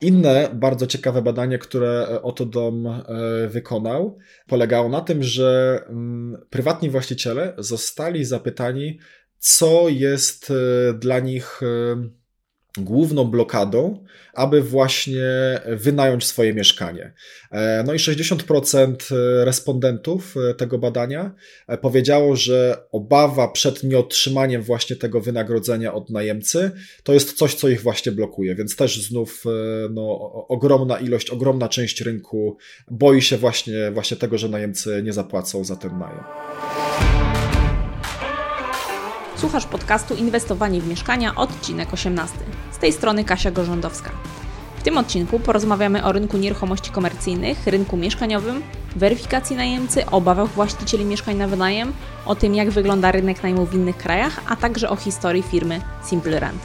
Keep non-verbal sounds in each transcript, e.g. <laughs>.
Inne bardzo ciekawe badanie, które Oto Dom wykonał, polegało na tym, że mm, prywatni właściciele zostali zapytani, co jest dla nich główną blokadą, aby właśnie wynająć swoje mieszkanie. E, no i 60% respondentów e, tego badania e, powiedziało, że obawa przed nieotrzymaniem właśnie tego wynagrodzenia od najemcy to jest coś, co ich właśnie blokuje, więc też znów no, ogromna ilość, ogromna część rynku boi się właśnie, właśnie tego, że najemcy nie zapłacą za ten najem. Słuchasz podcastu Inwestowanie w mieszkania, odcinek 18. Z tej strony Kasia Gorzędowska. W tym odcinku porozmawiamy o rynku nieruchomości komercyjnych, rynku mieszkaniowym, weryfikacji najemcy, obawach właścicieli mieszkań na wynajem, o tym jak wygląda rynek najmu w innych krajach, a także o historii firmy Simple Rent.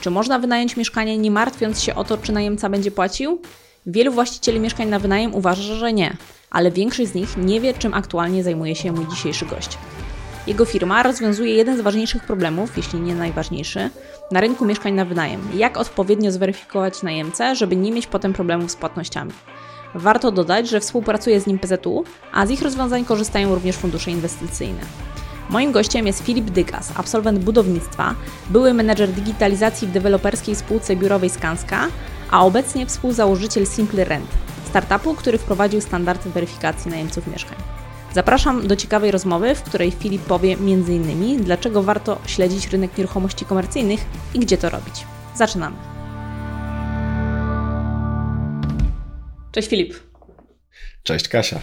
Czy można wynająć mieszkanie nie martwiąc się o to, czy najemca będzie płacił? Wielu właścicieli mieszkań na wynajem uważa, że nie, ale większość z nich nie wie, czym aktualnie zajmuje się mój dzisiejszy gość. Jego firma rozwiązuje jeden z ważniejszych problemów, jeśli nie najważniejszy, na rynku mieszkań na wynajem. Jak odpowiednio zweryfikować najemcę, żeby nie mieć potem problemów z płatnościami. Warto dodać, że współpracuje z nim PZU, a z ich rozwiązań korzystają również fundusze inwestycyjne. Moim gościem jest Filip Dygas, absolwent budownictwa, były menedżer digitalizacji w deweloperskiej spółce biurowej Skanska, a obecnie współzałożyciel Simple Rent, startupu, który wprowadził standardy weryfikacji najemców mieszkań. Zapraszam do ciekawej rozmowy, w której Filip powie m.in. dlaczego warto śledzić rynek nieruchomości komercyjnych i gdzie to robić. Zaczynamy. Cześć Filip. Cześć Kasia.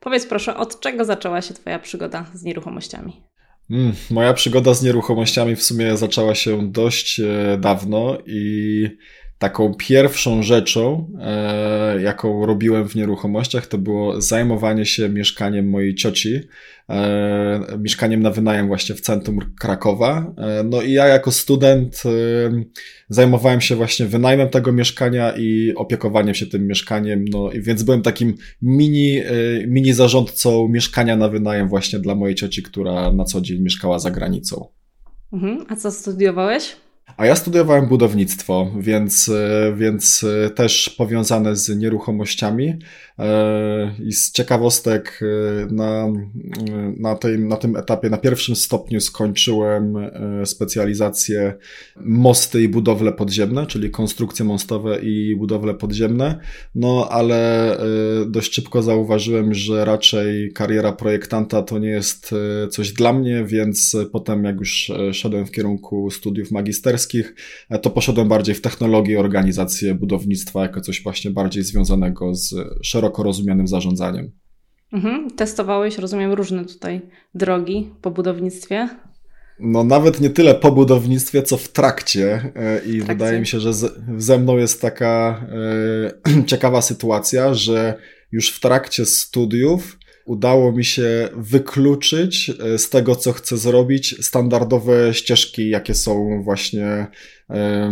Powiedz proszę, od czego zaczęła się Twoja przygoda z nieruchomościami? Mm, moja przygoda z nieruchomościami w sumie zaczęła się dość e, dawno i taką pierwszą rzeczą, e, jaką robiłem w nieruchomościach, to było zajmowanie się mieszkaniem mojej cioci, e, mieszkaniem na wynajem właśnie w centrum Krakowa. E, no i ja jako student e, zajmowałem się właśnie wynajmem tego mieszkania i opiekowaniem się tym mieszkaniem, no i więc byłem takim mini, e, mini zarządcą mieszkania na wynajem właśnie dla mojej cioci, która na co dzień mieszkała za granicą. Mhm. A co studiowałeś? A ja studiowałem budownictwo, więc, e, więc e, też powiązane z nieruchomościami. E, I z ciekawostek na, na, tej, na tym etapie, na pierwszym stopniu skończyłem specjalizację mosty i budowle podziemne, czyli konstrukcje mostowe i budowle podziemne. No ale dość szybko zauważyłem, że raczej kariera projektanta to nie jest coś dla mnie, więc potem jak już szedłem w kierunku studiów magisterskich, E, to poszedłem bardziej w technologię organizację budownictwa jako coś właśnie bardziej związanego z szeroko rozumianym zarządzaniem. Mhm. Testowałeś, rozumiem, różne tutaj drogi po budownictwie. No nawet nie tyle po budownictwie, co w trakcie e, i trakcie. wydaje mi się, że ze mną jest taka e, <clears throat> ciekawa sytuacja, że już w trakcie studiów udało mi się wykluczyć e, z tego, co chcę zrobić, standardowe ścieżki, jakie są właśnie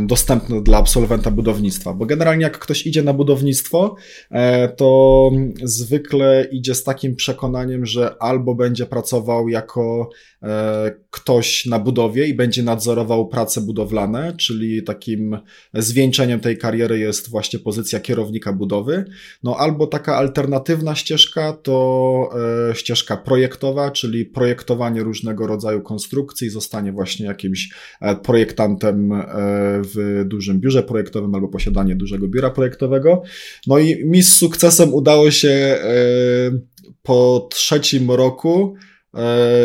dostępne dla absolwenta budownictwa. Bo generalnie jak ktoś idzie na budownictwo, e, to zwykle idzie z takim przekonaniem, że albo będzie pracował jako e, ktoś na budowie i będzie nadzorował prace budowlane, czyli takim zwieńczeniem tej kariery jest właśnie pozycja kierownika budowy, no albo taka alternatywna ścieżka to e, ścieżka projektowa, czyli projektowanie różnego rodzaju konstrukcji, zostanie właśnie jakimś projektantem w dużym biurze projektowym albo posiadanie dużego biura projektowego. No i mi z sukcesem udało się e, po trzecim roku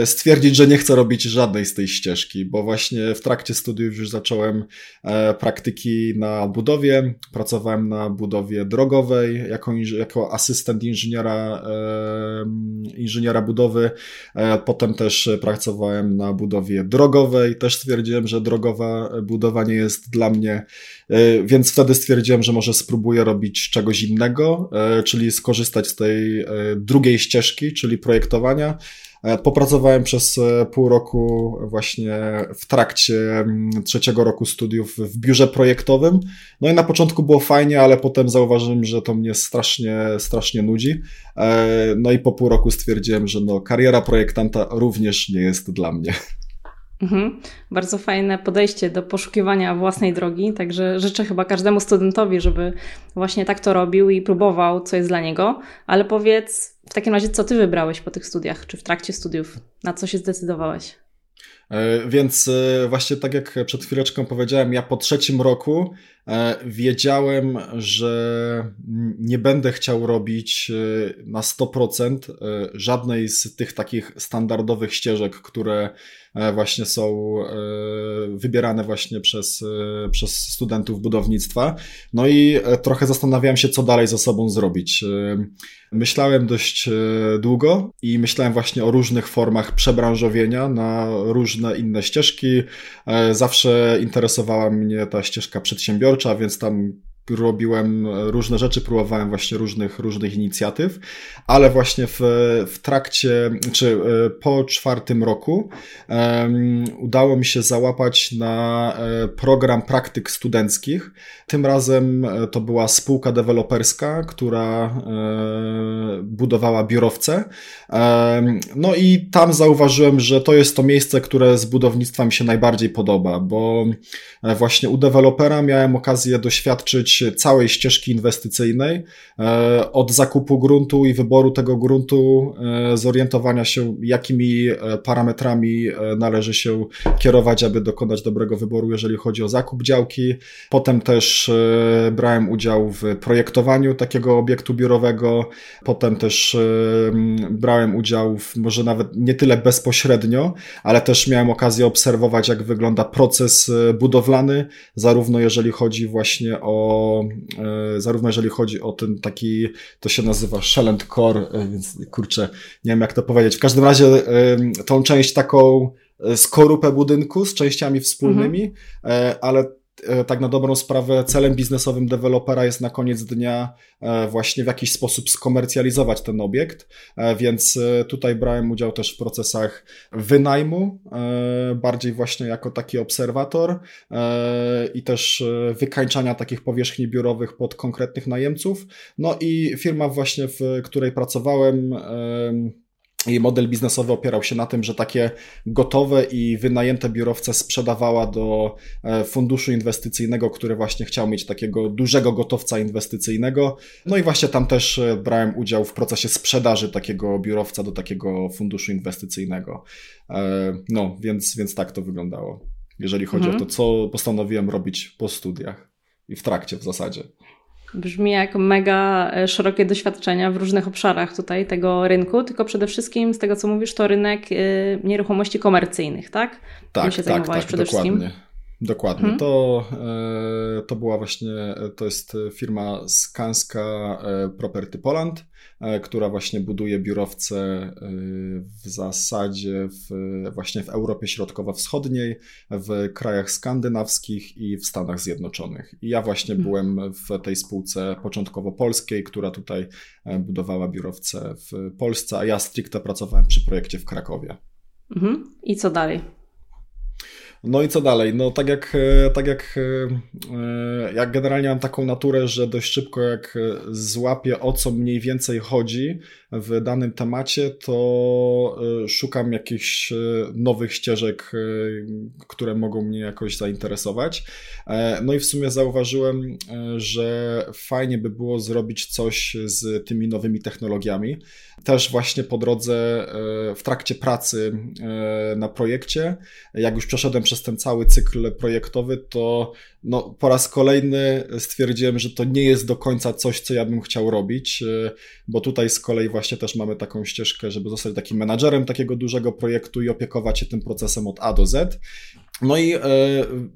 stwierdzić, że nie chcę robić żadnej z tej ścieżki, bo właśnie w trakcie studiów już zacząłem e, praktyki na budowie, pracowałem na budowie drogowej jako, jako asystent inżyniera, e, inżyniera budowy, potem też pracowałem na budowie drogowej, też stwierdziłem, że drogowa budowa nie jest dla mnie, więc wtedy stwierdziłem, że może spróbuję robić czegoś innego, czyli skorzystać z tej drugiej ścieżki, czyli projektowania, E, popracowałem przez e, pół roku właśnie w trakcie mm, trzeciego roku studiów w biurze projektowym. No i na początku było fajnie, ale potem zauważyłem, że to mnie strasznie, strasznie nudzi. E, no i po pół roku stwierdziłem, że no, kariera projektanta również nie jest dla mnie. Mhm. Bardzo fajne podejście do poszukiwania własnej drogi, także życzę chyba każdemu studentowi, żeby właśnie tak to robił i próbował, co jest dla niego. Ale powiedz w takim razie, co ty wybrałeś po tych studiach, czy w trakcie studiów, na co się zdecydowałeś? E, więc e, właśnie tak jak przed chwileczką powiedziałem, ja po trzecim roku wiedziałem, że nie będę chciał robić na 100% żadnej z tych takich standardowych ścieżek, które właśnie są wybierane właśnie przez, przez studentów budownictwa. No i trochę zastanawiałem się, co dalej ze sobą zrobić. Myślałem dość długo i myślałem właśnie o różnych formach przebranżowienia na różne inne ścieżki. Zawsze interesowała mnie ta ścieżka więc tam robiłem różne rzeczy, próbowałem właśnie różnych, różnych inicjatyw, ale właśnie w, w trakcie, czy e, po czwartym roku um, udało mi się załapać na e, program praktyk studenckich. Tym razem e, to była spółka deweloperska, która e, budowała biurowce. E, no i tam zauważyłem, że to jest to miejsce, które z budownictwa mi się najbardziej podoba, bo właśnie u dewelopera miałem okazję doświadczyć całej ścieżki inwestycyjnej, e, od zakupu gruntu i wyboru tego gruntu, e, zorientowania się, jakimi e, parametrami należy się kierować, aby dokonać dobrego wyboru, jeżeli chodzi o zakup działki. Potem też brałem udział w projektowaniu takiego obiektu biurowego, potem też brałem udział w, może nawet nie tyle bezpośrednio, ale też miałem okazję obserwować, jak wygląda proces budowlany, zarówno jeżeli chodzi właśnie o E, zarówno jeżeli chodzi o ten taki, to się nazywa Shellent Core, e, więc kurczę, nie wiem jak to powiedzieć. W każdym razie e, tą część taką skorupę budynku z częściami wspólnymi, mhm. ale tak na dobrą sprawę celem biznesowym dewelopera jest na koniec dnia e, właśnie w jakiś sposób skomercjalizować ten obiekt, e, więc tutaj brałem udział też w procesach wynajmu, bardziej właśnie jako taki obserwator i też wykańczania takich powierzchni biurowych pod konkretnych najemców. No i firma właśnie, w której pracowałem, jej model biznesowy opierał się na tym, że takie gotowe i wynajęte biurowce sprzedawała do e, funduszu inwestycyjnego, który właśnie chciał mieć takiego dużego gotowca inwestycyjnego. No i właśnie tam też e, brałem udział w procesie sprzedaży takiego biurowca do takiego funduszu inwestycyjnego. E, no, więc, więc tak to wyglądało, jeżeli chodzi mhm. o to, co postanowiłem robić po studiach i w trakcie w zasadzie. Brzmi jak mega e, szerokie doświadczenia w różnych obszarach tutaj tego rynku, tylko przede wszystkim z tego, co mówisz, to rynek e, nieruchomości komercyjnych, tak? Tak, Tym się tak, tak, przede dokładnie. Wszystkim? Dokładnie. Hmm. To, e, to była właśnie, to jest firma Skanska Property Poland. E, która właśnie buduje biurowce e, w zasadzie w, właśnie w Europie Środkowo-Wschodniej, w krajach skandynawskich i w Stanach Zjednoczonych. I ja właśnie hmm. byłem w tej spółce początkowo polskiej, która tutaj e, budowała biurowce w Polsce, a ja stricte pracowałem przy projekcie w Krakowie. Mhm. I co dalej? No i co dalej? No tak jak, e, tak jak, e, jak generalnie mam taką naturę, że dość szybko jak złapię o co mniej więcej chodzi w danym temacie, to e, szukam jakichś nowych ścieżek, które mogą mnie jakoś zainteresować. No i w sumie zauważyłem, że fajnie by było zrobić coś z tymi nowymi technologiami. Też właśnie po drodze w trakcie pracy na projekcie, jak już przeszedłem przez ten cały cykl projektowy, to no, po raz kolejny stwierdziłem, że to nie jest do końca coś, co ja bym chciał robić, e, bo tutaj z kolei właśnie też mamy taką ścieżkę, żeby zostać takim menadżerem takiego dużego projektu i opiekować się tym procesem od A do Z. No i e,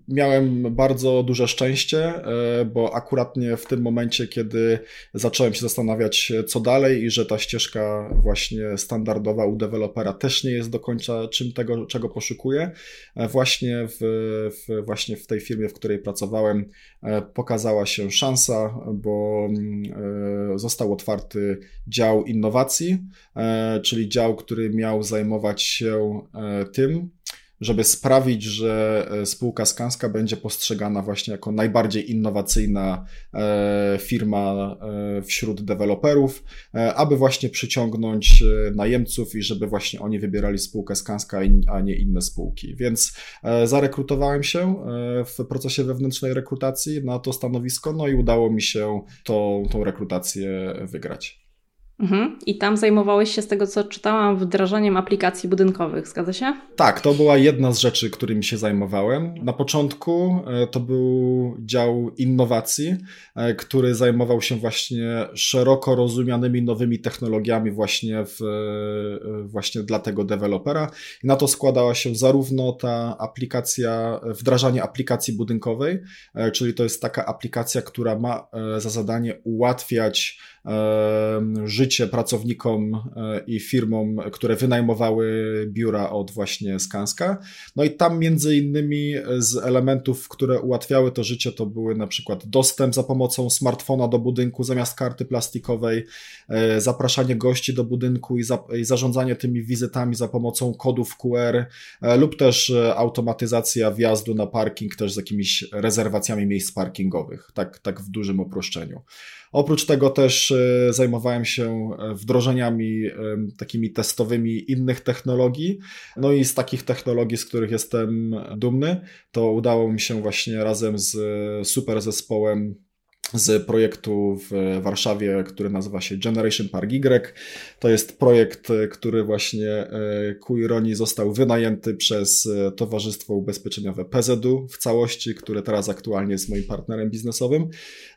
miałem bardzo duże szczęście, e, bo akuratnie w tym momencie, kiedy zacząłem się zastanawiać, co dalej, i że ta ścieżka właśnie standardowa u dewelopera też nie jest do końca czym tego, czego poszukuję, e, właśnie w, w, właśnie w tej firmie, w której pracowałem, e, pokazała się szansa, bo e, został otwarty dział innowacji, e, czyli dział, który miał zajmować się tym, żeby sprawić, że e, spółka Skanska będzie postrzegana właśnie jako najbardziej innowacyjna e, firma e, wśród deweloperów, aby właśnie przyciągnąć najemców i żeby właśnie oni wybierali spółkę Skanska, a nie inne spółki. Więc zarekrutowałem się w procesie wewnętrznej rekrutacji na to stanowisko, no i udało mi się tą, tą rekrutację wygrać. Mhm. I tam zajmowałeś się, z tego co czytałam, wdrażaniem aplikacji budynkowych, zgadza się? Tak, to była jedna z rzeczy, którymi się zajmowałem. Na początku e, to był dział innowacji, e, który zajmował się właśnie szeroko rozumianymi nowymi technologiami właśnie, w, e, właśnie dla tego dewelopera. I na to składała się zarówno ta aplikacja, wdrażanie aplikacji budynkowej, czyli to jest taka aplikacja, która ma za zadanie ułatwiać życie pracownikom e, i firmom, które wynajmowały biura od właśnie Skanska. No i tam między innymi z elementów, które ułatwiały to życie, to były na przykład dostęp za pomocą smartfona do budynku zamiast karty plastikowej, e, zapraszanie gości do budynku i, za, i zarządzanie tymi wizytami za pomocą kodów QR e, lub też automatyzacja wjazdu na parking też z jakimiś rezerwacjami miejsc parkingowych, tak, tak w dużym uproszczeniu. Oprócz tego też e, zajmowałem się e, wdrożeniami e, takimi testowymi innych technologii. No i z takich technologii, z których jestem dumny, to udało mi się właśnie razem z super zespołem z projektu w Warszawie, który nazywa się Generation Park Y. To jest projekt, który właśnie e, ku ironii został wynajęty przez e, Towarzystwo Ubezpieczeniowe PZU w całości, które teraz aktualnie jest moim partnerem biznesowym.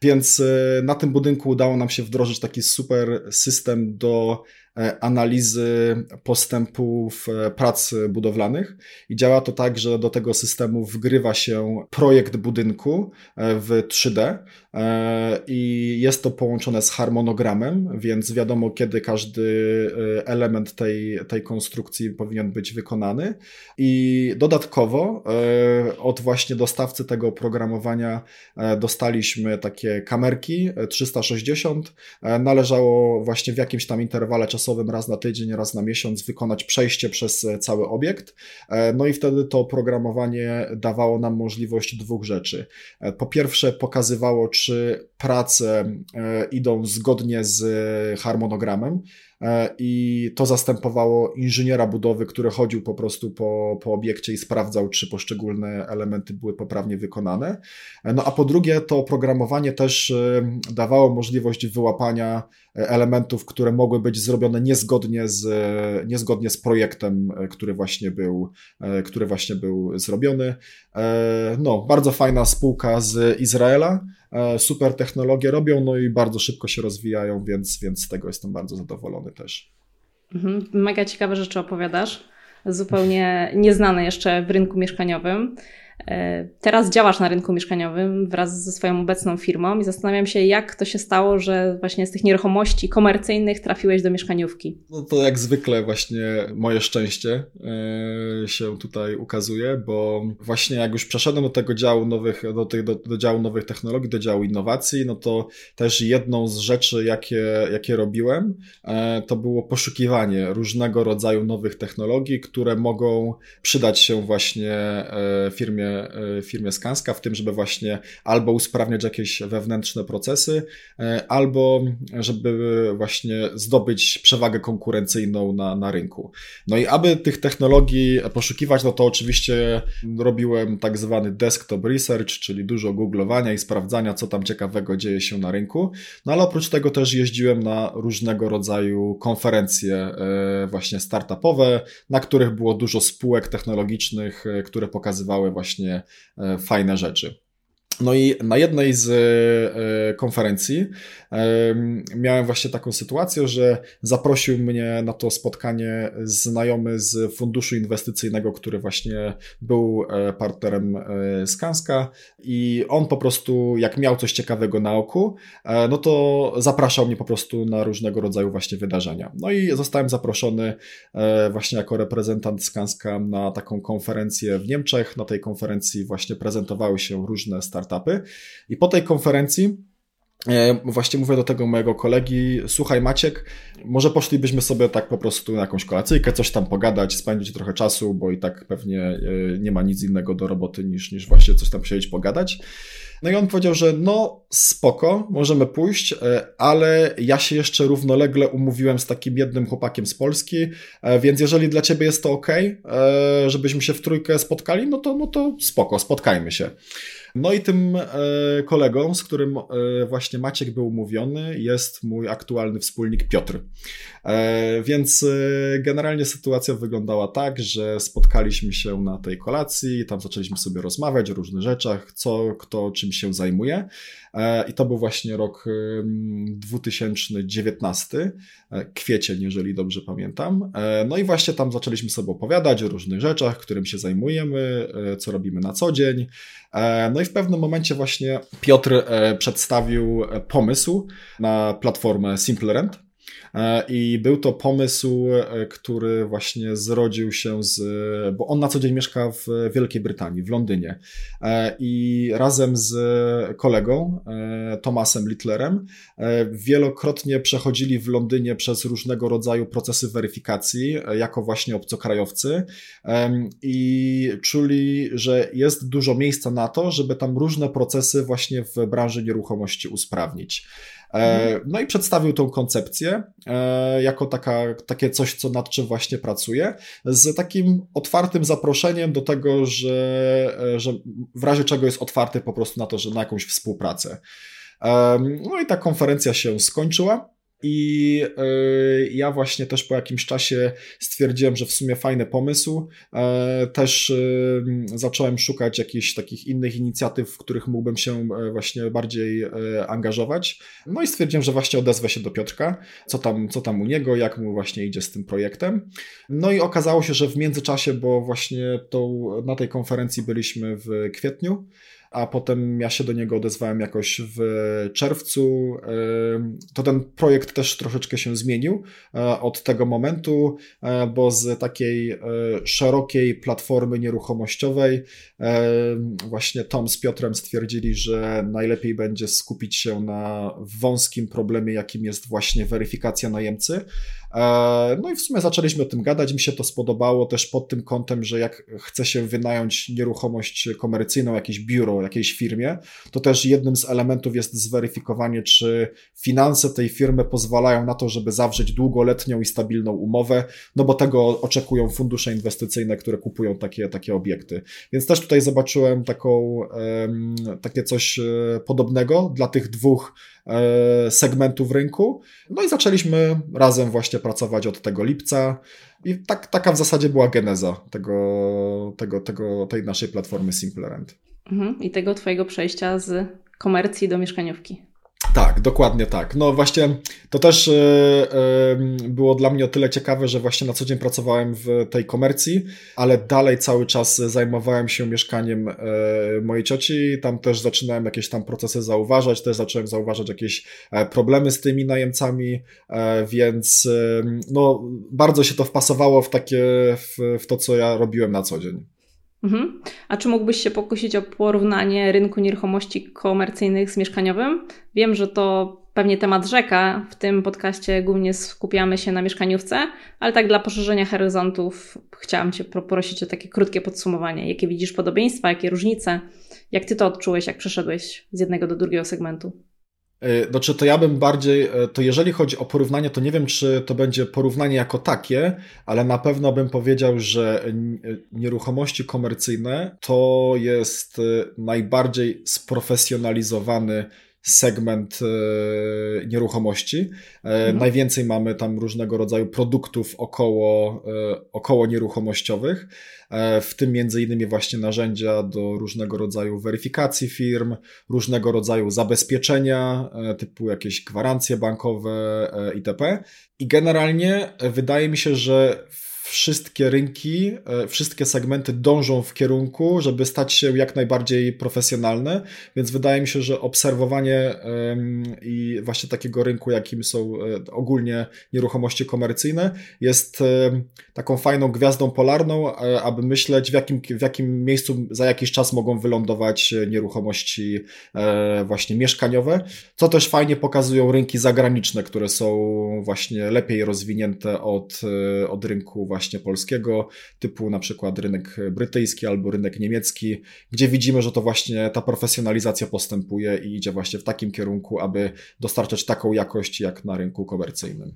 Więc e, na tym budynku udało nam się wdrożyć taki super system do analizy postępów e, prac budowlanych i działa to tak, że do tego systemu wgrywa się projekt budynku e, w 3D i jest to połączone z harmonogramem, więc wiadomo, kiedy każdy element tej, tej konstrukcji powinien być wykonany. I dodatkowo od właśnie dostawcy tego oprogramowania dostaliśmy takie kamerki 360. Należało właśnie w jakimś tam interwale czasowym raz na tydzień, raz na miesiąc wykonać przejście przez e, cały obiekt. E, no i wtedy to oprogramowanie dawało nam możliwość dwóch rzeczy. E, po pierwsze, pokazywało, czy prace idą zgodnie z harmonogramem, E, i to zastępowało inżyniera budowy, który chodził po prostu po, po obiekcie i sprawdzał, czy poszczególne elementy były poprawnie wykonane. E, no a po drugie, to oprogramowanie też e, dawało możliwość wyłapania elementów, które mogły być zrobione niezgodnie z, niezgodnie z projektem, który właśnie był, który właśnie był zrobiony. No, bardzo fajna spółka z Izraela. E, super technologie robią, no i bardzo szybko się rozwijają, więc, więc z tego jestem bardzo zadowolony też. Mhm. Mega ciekawe rzeczy opowiadasz, zupełnie nieznane jeszcze w rynku mieszkaniowym. E, teraz działasz na rynku mieszkaniowym wraz ze swoją obecną firmą i zastanawiam się, jak to się stało, że właśnie z tych nieruchomości komercyjnych trafiłeś do mieszkaniówki. No to jak zwykle właśnie moje szczęście e, się tutaj ukazuje, bo właśnie jak już przeszedłem do tego działu nowych, do, tych, do, do działu nowych technologii, do działu innowacji, no to też jedną z rzeczy, jakie, jakie robiłem, e, to było poszukiwanie różnego rodzaju nowych technologii, które mogą przydać się właśnie firmie E, firmie Skanska w tym, żeby właśnie albo usprawniać jakieś wewnętrzne procesy, e, albo żeby właśnie zdobyć przewagę konkurencyjną na, na rynku. No i aby tych technologii poszukiwać, no to oczywiście robiłem tak zwany desktop research, czyli dużo googlowania i sprawdzania, co tam ciekawego dzieje się na rynku. No ale oprócz tego też jeździłem na różnego rodzaju konferencje e, właśnie startupowe, na których było dużo spółek technologicznych, które pokazywały właśnie właśnie e, fajne rzeczy. No i na jednej z e, konferencji miałem właśnie taką sytuację, że zaprosił mnie na to spotkanie znajomy z funduszu inwestycyjnego, który właśnie był e, partnerem e, Skanska i on po prostu, jak miał coś ciekawego na oku, no to zapraszał mnie po prostu na różnego rodzaju właśnie wydarzenia. No i zostałem zaproszony właśnie jako reprezentant Skanska na taką konferencję w Niemczech. Na tej konferencji właśnie prezentowały się różne startupy startupy. I po tej konferencji Właśnie mówię do tego mojego kolegi, słuchaj Maciek, może poszlibyśmy sobie tak po prostu na jakąś kolacyjkę, coś tam pogadać, spędzić trochę czasu, bo i tak pewnie nie ma nic innego do roboty niż, niż właśnie coś tam siedzieć, pogadać. No i on powiedział, że no spoko, możemy pójść, e, ale ja się jeszcze równolegle umówiłem z takim jednym chłopakiem z Polski, e, więc jeżeli dla ciebie jest to ok, e, żebyśmy się w trójkę spotkali, no to, no to spoko, spotkajmy się. No i tym e, kolegą, z którym e, właśnie Maciek był umówiony, jest mój aktualny wspólnik Piotr. E, więc generalnie sytuacja wyglądała tak, że spotkaliśmy się na tej kolacji, tam zaczęliśmy sobie rozmawiać o różnych rzeczach, co kto czym się zajmuje. I to był właśnie rok 2019, kwiecień, jeżeli dobrze pamiętam. No i właśnie tam zaczęliśmy sobie opowiadać o różnych rzeczach, którym się zajmujemy, co robimy na co dzień. No i w pewnym momencie właśnie Piotr e, przedstawił e, pomysł na platformę SimpleRent. E, I był to pomysł, który właśnie zrodził się z. Bo on na co dzień mieszka w Wielkiej Brytanii, w Londynie. I razem z kolegą, Tomasem Littlerem, wielokrotnie przechodzili w Londynie przez różnego rodzaju procesy weryfikacji, jako właśnie obcokrajowcy. I czuli, że jest dużo miejsca na to, żeby tam różne procesy właśnie w branży nieruchomości usprawnić. Mhm. No i przedstawił tą koncepcję e, jako taka, takie coś, co nad czym właśnie pracuje, z takim otwartym zaproszeniem do tego, że, e, że w razie czego jest otwarty po prostu na to, że na jakąś współpracę. No i ta konferencja się skończyła. I y, ja właśnie też po jakimś czasie stwierdziłem, że w sumie fajny pomysł. E, też y, zacząłem szukać jakichś takich innych inicjatyw, w których mógłbym się e, właśnie bardziej e, angażować. No i stwierdziłem, że właśnie odezwę się do Piotrka, co tam, co tam u niego, jak mu właśnie idzie z tym projektem. No i okazało się, że w międzyczasie, bo właśnie tą, na tej konferencji byliśmy w kwietniu, a potem ja się do niego odezwałem jakoś w czerwcu. To ten projekt też troszeczkę się zmienił e, od tego momentu, e, bo z takiej e, szerokiej platformy nieruchomościowej właśnie Tom z Piotrem stwierdzili, że najlepiej będzie skupić się na wąskim problemie, jakim jest właśnie weryfikacja najemcy. No i w sumie zaczęliśmy o tym gadać. Mi się to spodobało też pod tym kątem, że jak chce się wynająć nieruchomość komercyjną, jakieś biuro, jakiejś firmie, to też jednym z elementów jest zweryfikowanie, czy finanse tej firmy pozwalają na to, żeby zawrzeć długoletnią i stabilną umowę, no bo tego oczekują fundusze inwestycyjne, które kupują takie, takie obiekty. Więc też tutaj zobaczyłem taką, takie coś e, podobnego dla tych dwóch e, segmentów rynku. No i zaczęliśmy razem właśnie pracować od tego lipca. I tak, taka w zasadzie była geneza tego, tego, tego, tej naszej platformy SimpleRent. Mhm. I tego Twojego przejścia z komercji do mieszkaniówki. Tak, dokładnie tak. No właśnie to też yy, yy, było dla mnie o tyle ciekawe, że właśnie na co dzień pracowałem w tej komercji, ale dalej cały czas zajmowałem się mieszkaniem yy, mojej cioci. Tam też zaczynałem jakieś tam procesy zauważać, też zacząłem zauważać jakieś problemy z tymi najemcami, więc no bardzo się to wpasowało w takie, w, w to, co ja robiłem na co dzień. Mhm. A czy mógłbyś się pokusić o porównanie rynku nieruchomości komercyjnych z mieszkaniowym? Wiem, że to pewnie temat rzeka. W tym podcaście głównie skupiamy się na mieszkaniówce, ale tak dla poszerzenia horyzontów chciałam Cię poprosić o takie krótkie podsumowanie. Jakie widzisz podobieństwa, jakie różnice? Jak Ty to odczułeś, jak przeszedłeś z jednego do drugiego segmentu? E, znaczy, to ja bym bardziej, e, to jeżeli chodzi o porównanie, to nie wiem, czy to będzie porównanie jako takie, ale na pewno bym powiedział, że e, nieruchomości komercyjne to jest najbardziej sprofesjonalizowany segment nieruchomości. Mhm. Najwięcej mamy tam różnego rodzaju produktów około, około nieruchomościowych. E, w tym między innymi właśnie narzędzia do różnego rodzaju weryfikacji firm, różnego rodzaju zabezpieczenia, e, typu jakieś gwarancje bankowe e, itp. I generalnie wydaje mi się, że wszystkie rynki, e, wszystkie segmenty dążą w kierunku, żeby stać się jak najbardziej profesjonalne, więc wydaje mi się, że obserwowanie i właśnie takiego rynku, jakim są e, ogólnie nieruchomości komercyjne, jest taką fajną gwiazdą polarną, e, aby myśleć, w jakim, w jakim miejscu za jakiś czas mogą wylądować nieruchomości właśnie mieszkaniowe, co też fajnie pokazują rynki zagraniczne, które są właśnie lepiej rozwinięte od, od rynku właśnie polskiego, typu na przykład rynek brytyjski albo rynek niemiecki, gdzie widzimy, że to właśnie ta profesjonalizacja postępuje i idzie właśnie w takim kierunku, aby dostarczać taką jakość jak na rynku komercyjnym.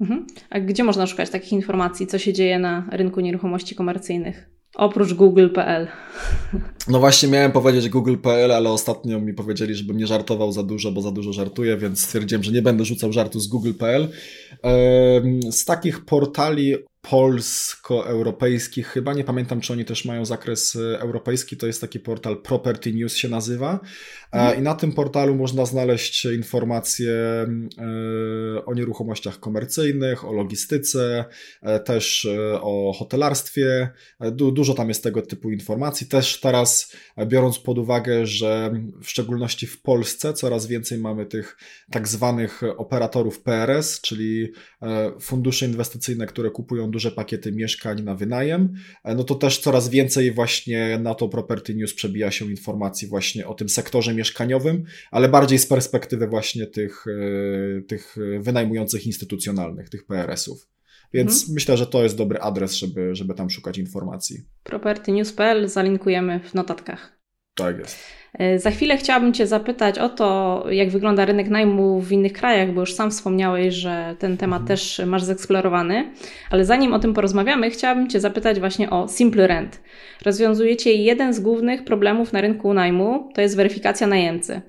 Mhm. A gdzie można szukać takich informacji, co się dzieje na rynku nieruchomości komercyjnych? Oprócz google.pl. No właśnie miałem powiedzieć google.pl, ale ostatnio mi powiedzieli, żebym nie żartował za dużo, bo za dużo żartuję, więc stwierdziłem, że nie będę rzucał żartu z google.pl. Z takich portali polsko-europejskich, chyba nie pamiętam, czy oni też mają zakres e, europejski, to jest taki portal Property News się nazywa. E, mhm. i na tym portalu można znaleźć informacje e, o nieruchomościach komercyjnych, o logistyce, też o hotelarstwie, du dużo tam jest tego typu informacji, też teraz biorąc pod uwagę, że w szczególności w Polsce coraz więcej mamy tych tak zwanych operatorów PRS, czyli fundusze inwestycyjne, które kupują duże pakiety mieszkań na wynajem, e, no to też coraz więcej właśnie na to Property News przebija się informacji właśnie o tym sektorze mieszkaniowym, ale bardziej z perspektywy właśnie tych, e, tych wynajmujących instytucjonalnych, tych PRS-ów. Więc mhm. myślę, że to jest dobry adres, żeby, żeby tam szukać informacji. Propertynews.pl zalinkujemy w notatkach. Tak jest. E, za chwilę chciałabym Cię zapytać o to, jak wygląda rynek najmu w innych krajach, bo już sam wspomniałeś, że ten temat mhm. też masz zeksplorowany. Ale zanim o tym porozmawiamy, chciałabym Cię zapytać właśnie o Simple Rent. Rozwiązujecie jeden z głównych problemów na rynku najmu, to jest weryfikacja najemcy.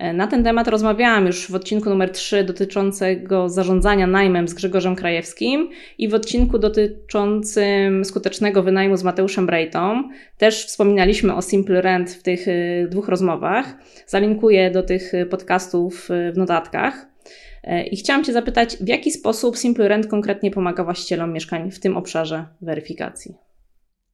E, na ten temat rozmawiałam już w odcinku numer 3 dotyczącego zarządzania najmem z Grzegorzem Krajewskim i w odcinku dotyczącym skutecznego wynajmu z Mateuszem Brejtą. Też wspominaliśmy o Simple Rent w tych e, dwóch rozmowach. Zalinkuję do tych podcastów e, w notatkach. I chciałam Cię zapytać, w jaki sposób Simple Rent konkretnie pomaga właścicielom mieszkań w tym obszarze weryfikacji?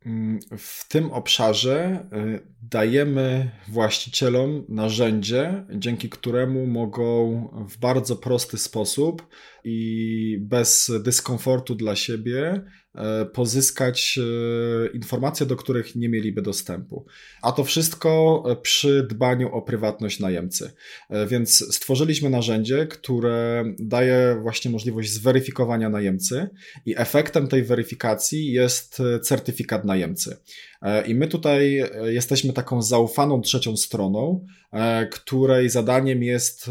Mm, w tym obszarze y, dajemy właścicielom narzędzie, dzięki któremu mogą w bardzo prosty sposób i bez dyskomfortu dla siebie e, pozyskać e, informacje, do których nie mieliby dostępu. A to wszystko przy dbaniu o prywatność najemcy. E, więc stworzyliśmy narzędzie, które daje właśnie możliwość zweryfikowania najemcy i efektem tej weryfikacji jest certyfikat najemcy. I my tutaj jesteśmy taką zaufaną trzecią stroną, E, której zadaniem jest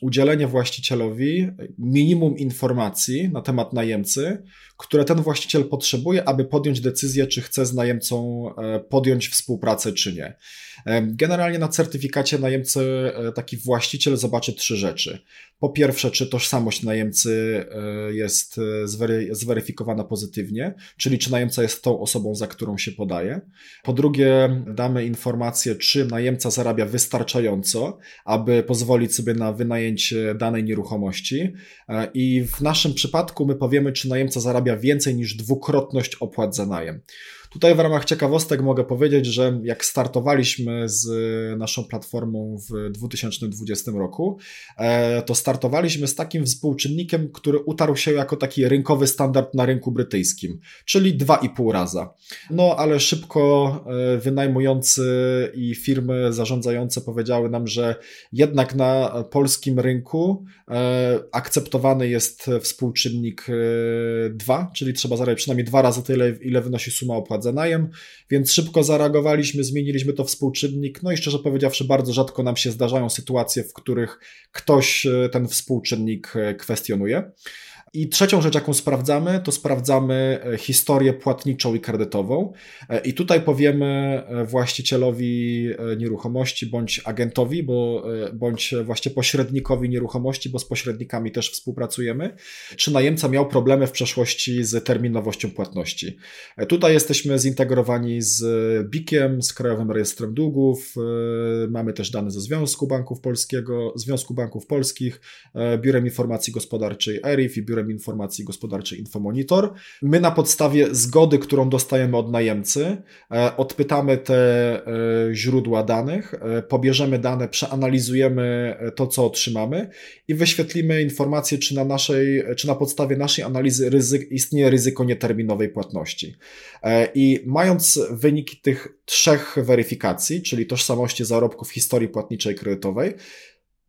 udzielenie właścicielowi minimum informacji na temat najemcy, które ten właściciel potrzebuje, aby podjąć decyzję, czy chce z najemcą e, podjąć współpracę, czy nie. Generalnie na certyfikacie najemcy e, taki właściciel zobaczy trzy rzeczy. Po pierwsze, czy tożsamość najemcy jest zweryfikowana pozytywnie, czyli czy najemca jest tą osobą, za którą się podaje. Po drugie, damy informację, czy najemca zarabia wystarczająco wystarczająco, aby pozwolić sobie na wynajęcie danej nieruchomości. E, I w naszym przypadku my powiemy, czy najemca zarabia więcej niż dwukrotność opłat za najem. Tutaj w ramach ciekawostek mogę powiedzieć, że jak startowaliśmy z naszą platformą w 2020 roku, e, to startowaliśmy z takim współczynnikiem, który utarł się jako taki rynkowy standard na rynku brytyjskim, czyli 2,5 raza. No ale szybko e, wynajmujący i firmy zarządzające powiedziały nam, że jednak na polskim rynku e, akceptowany jest współczynnik 2, czyli trzeba zarabiać przynajmniej dwa razy tyle, ile wynosi suma opłat najem, więc szybko zareagowaliśmy, zmieniliśmy to współczynnik. No i szczerze powiedziawszy, bardzo rzadko nam się zdarzają sytuacje, w których ktoś e, ten współczynnik e, kwestionuje. I trzecią rzecz, jaką sprawdzamy, to sprawdzamy e, historię płatniczą i kredytową. E, I tutaj powiemy e, właścicielowi nieruchomości bądź agentowi, bo, bądź właśnie pośrednikowi nieruchomości, bo z pośrednikami też współpracujemy, czy najemca miał problemy w przeszłości z terminowością płatności. Tutaj jesteśmy zintegrowani z BIK-iem, z Krajowym Rejestrem Długów, mamy też dane ze Związku Banków Polskiego, Związku Banków Polskich, Biurem Informacji Gospodarczej ERIF i Biurem Informacji Gospodarczej Infomonitor. My na podstawie zgody, którą dostajemy od najemcy, e, odpytamy te e, źródła danych, pobierzemy dane, przeanalizujemy to, co otrzymamy i wyświetlimy informację, czy na, naszej, czy na podstawie naszej analizy ryzyk, istnieje ryzyko nieterminowej płatności. I mając wyniki tych trzech weryfikacji, czyli tożsamości zarobków, historii płatniczej kredytowej,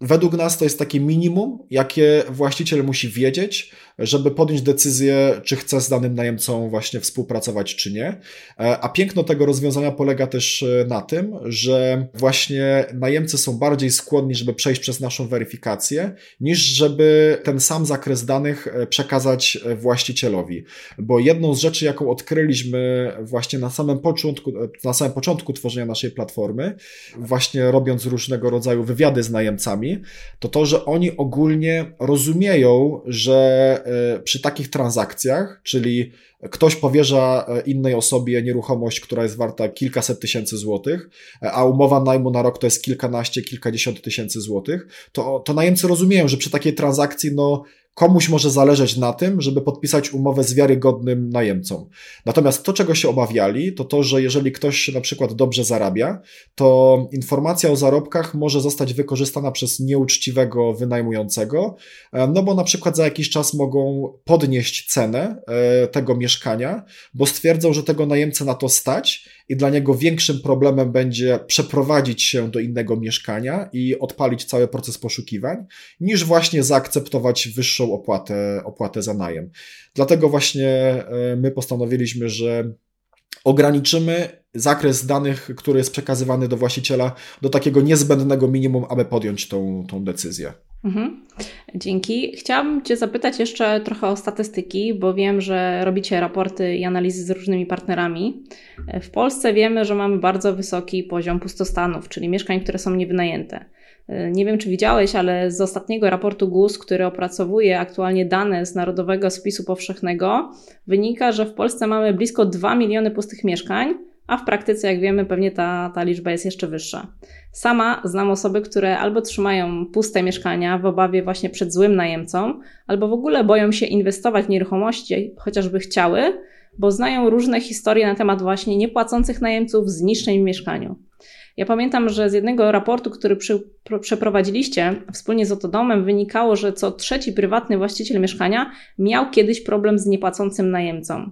Według nas to jest takie minimum, jakie właściciel musi wiedzieć, żeby podjąć decyzję, czy chce z danym najemcą właśnie współpracować, czy nie. E, a piękno tego rozwiązania polega też e, na tym, że właśnie najemcy są bardziej skłonni, żeby przejść przez naszą weryfikację, niż żeby ten sam zakres danych e, przekazać właścicielowi. Bo jedną z rzeczy, jaką odkryliśmy właśnie na samym początku, na samym początku tworzenia naszej platformy, właśnie robiąc różnego rodzaju wywiady z najemcami, to to, że oni ogólnie rozumieją, że przy takich transakcjach, czyli ktoś powierza e, innej osobie nieruchomość, która jest warta kilkaset tysięcy złotych, e, a umowa najmu na rok to jest kilkanaście, kilkadziesiąt tysięcy złotych, to, to najemcy rozumieją, że przy takiej transakcji, no, komuś może zależeć na tym, żeby podpisać umowę z wiarygodnym najemcą. Natomiast to, czego się obawiali, to to, że jeżeli ktoś na przykład dobrze zarabia, to informacja o zarobkach może zostać wykorzystana przez nieuczciwego wynajmującego, e, no bo na przykład za jakiś czas mogą podnieść cenę e, tego mieszkania, bo stwierdzą, że tego najemcę na to stać i dla niego większym problemem będzie przeprowadzić się do innego mieszkania i odpalić cały proces poszukiwań, niż właśnie zaakceptować wyższą opłatę, opłatę za najem. Dlatego właśnie e, my postanowiliśmy, że ograniczymy zakres danych, który jest przekazywany do właściciela, do takiego niezbędnego minimum, aby podjąć tą, tą decyzję. Mhm. Dzięki. Chciałabym Cię zapytać jeszcze trochę o statystyki, bo wiem, że robicie raporty i analizy z różnymi partnerami. W Polsce wiemy, że mamy bardzo wysoki poziom pustostanów, czyli mieszkań, które są niewynajęte. Nie wiem, czy widziałeś, ale z ostatniego raportu GUS, który opracowuje aktualnie dane z Narodowego Spisu Powszechnego, wynika, że w Polsce mamy blisko 2 miliony pustych mieszkań, a w praktyce, jak wiemy, pewnie ta, ta liczba jest jeszcze wyższa. Sama znam osoby, które albo trzymają puste mieszkania w obawie właśnie przed złym najemcą, albo w ogóle boją się inwestować w nieruchomości, chociażby chciały, bo znają różne historie na temat właśnie niepłacących najemców, zniszczeń w mieszkaniu. Ja pamiętam, że z jednego raportu, który przy, przeprowadziliście wspólnie z Otodomem, wynikało, że co trzeci prywatny właściciel mieszkania miał kiedyś problem z niepłacącym najemcą.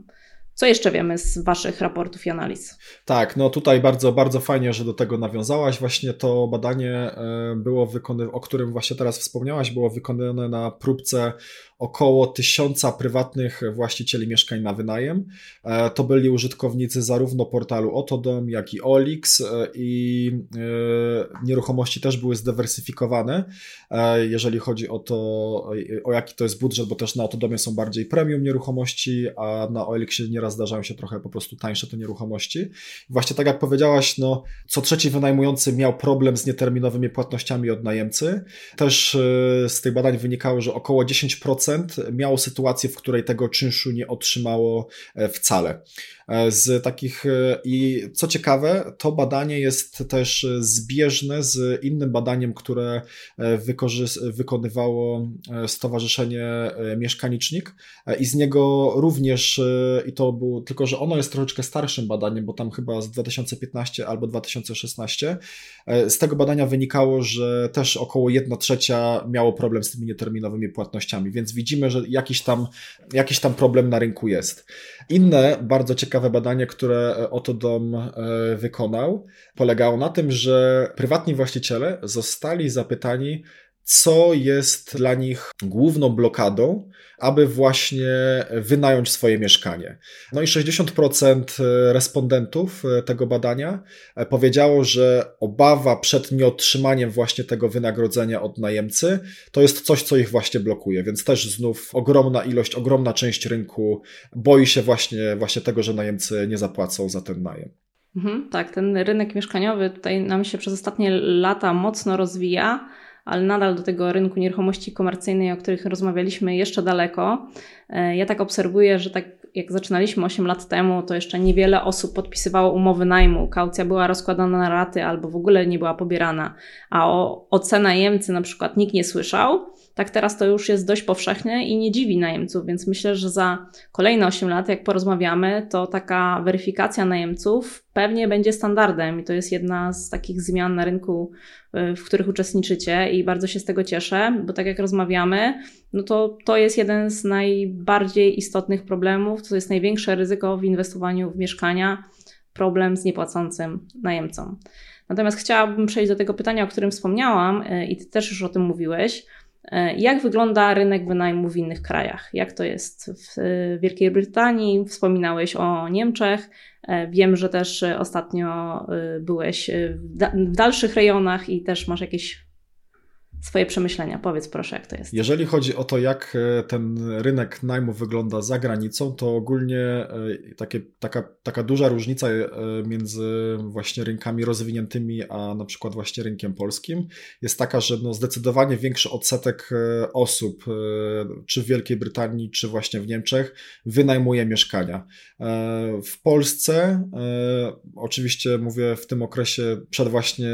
Co jeszcze wiemy z Waszych raportów i analiz? Tak, no tutaj bardzo, bardzo fajnie, że do tego nawiązałaś. Właśnie to badanie e, było wykonane, o którym właśnie teraz wspomniałaś, było wykonane na próbce około tysiąca prywatnych właścicieli mieszkań na wynajem. E, to byli użytkownicy zarówno portalu Otodom, jak i Olix e, i nieruchomości też były zdywersyfikowane, jeżeli chodzi o to, o jaki to jest budżet, bo też na Otodomie są bardziej premium nieruchomości, a na Olixie nieraz zdarzają się trochę po prostu tańsze te nieruchomości. Właśnie tak jak powiedziałaś, no, co trzeci wynajmujący miał problem z nieterminowymi płatnościami od najemcy. Też e, z tych badań wynikało, że około 10% miało sytuację, w której tego czynszu nie otrzymało e, wcale. E, z takich i co ciekawe, to badanie jest też zbieżne z innym badaniem, które wykonywało Stowarzyszenie Mieszkanicznik i z niego również, i to był, tylko że ono jest troszeczkę starszym badaniem, bo tam chyba z 2015 albo 2016. E, z tego badania wynikało, że też około 1 trzecia miało problem z tymi nieterminowymi płatnościami, więc widzimy, że jakiś tam, jakiś tam problem na rynku jest. Inne bardzo ciekawe badanie, które e, Oto Dom e, wykonał, polegało na tym, że prywatni właściciele zostali zapytani, co jest dla nich główną blokadą, aby właśnie wynająć swoje mieszkanie. No i 60% respondentów tego badania powiedziało, że obawa przed nieotrzymaniem właśnie tego wynagrodzenia od najemcy to jest coś, co ich właśnie blokuje, więc też znów ogromna ilość, ogromna część rynku boi się właśnie, właśnie tego, że najemcy nie zapłacą za ten najem. Mhm, tak, ten rynek mieszkaniowy tutaj nam się przez ostatnie lata mocno rozwija ale nadal do tego rynku nieruchomości komercyjnej, o których rozmawialiśmy, jeszcze daleko. E, ja tak obserwuję, że tak jak zaczynaliśmy 8 lat temu, to jeszcze niewiele osób podpisywało umowy najmu. Kaucja była rozkładana na raty albo w ogóle nie była pobierana, a o, o najemcy na przykład nikt nie słyszał. tak teraz to już jest dość powszechne i nie dziwi najemców, więc myślę, że za kolejne 8 lat, jak porozmawiamy, to taka weryfikacja najemców pewnie będzie standardem i to jest jedna z takich zmian na rynku, y, w których uczestniczycie i bardzo się z tego cieszę, bo tak jak rozmawiamy, no to to jest jeden z najbardziej istotnych problemów, to jest największe ryzyko w inwestowaniu w mieszkania, problem z niepłacącym najemcą. Natomiast chciałabym przejść do tego pytania, o którym wspomniałam y, i ty też już o tym mówiłeś. Y, jak wygląda rynek wynajmu w innych krajach? Jak to jest w Wielkiej Brytanii? Wspominałeś o Niemczech. E, wiem, że też ostatnio byłeś w dalszych rejonach i też masz jakieś swoje przemyślenia. Powiedz proszę, jak to jest. Jeżeli chodzi o to, jak e, ten rynek najmu wygląda za granicą, to ogólnie e, takie, taka, taka duża różnica e, między właśnie rynkami rozwiniętymi, a na przykład właśnie rynkiem polskim jest taka, że no zdecydowanie większy odsetek osób, czy w Wielkiej Brytanii, czy właśnie w Niemczech, wynajmuje mieszkania. W Polsce, oczywiście mówię w tym okresie przed właśnie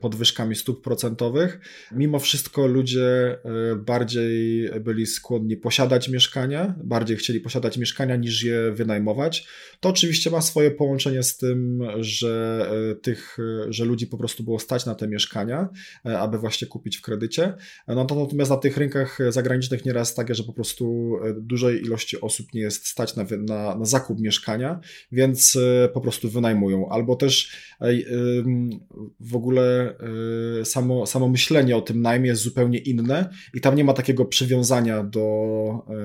podwyżkami stóp procentowych, mimo wszystko wszystko ludzie e, bardziej byli skłonni posiadać mieszkania, bardziej chcieli posiadać mieszkania niż je wynajmować. To oczywiście ma swoje połączenie z tym, że e, tych, e, że ludzi po prostu było stać na te mieszkania, aby właśnie kupić w kredycie. No to natomiast na tych rynkach zagranicznych nieraz takie, że po prostu dużej ilości osób nie jest stać na, na, na zakup mieszkania, więc po prostu wynajmują. Albo też w ogóle samo, samo myślenie o tym najmie jest zupełnie inne i tam nie ma takiego przywiązania do,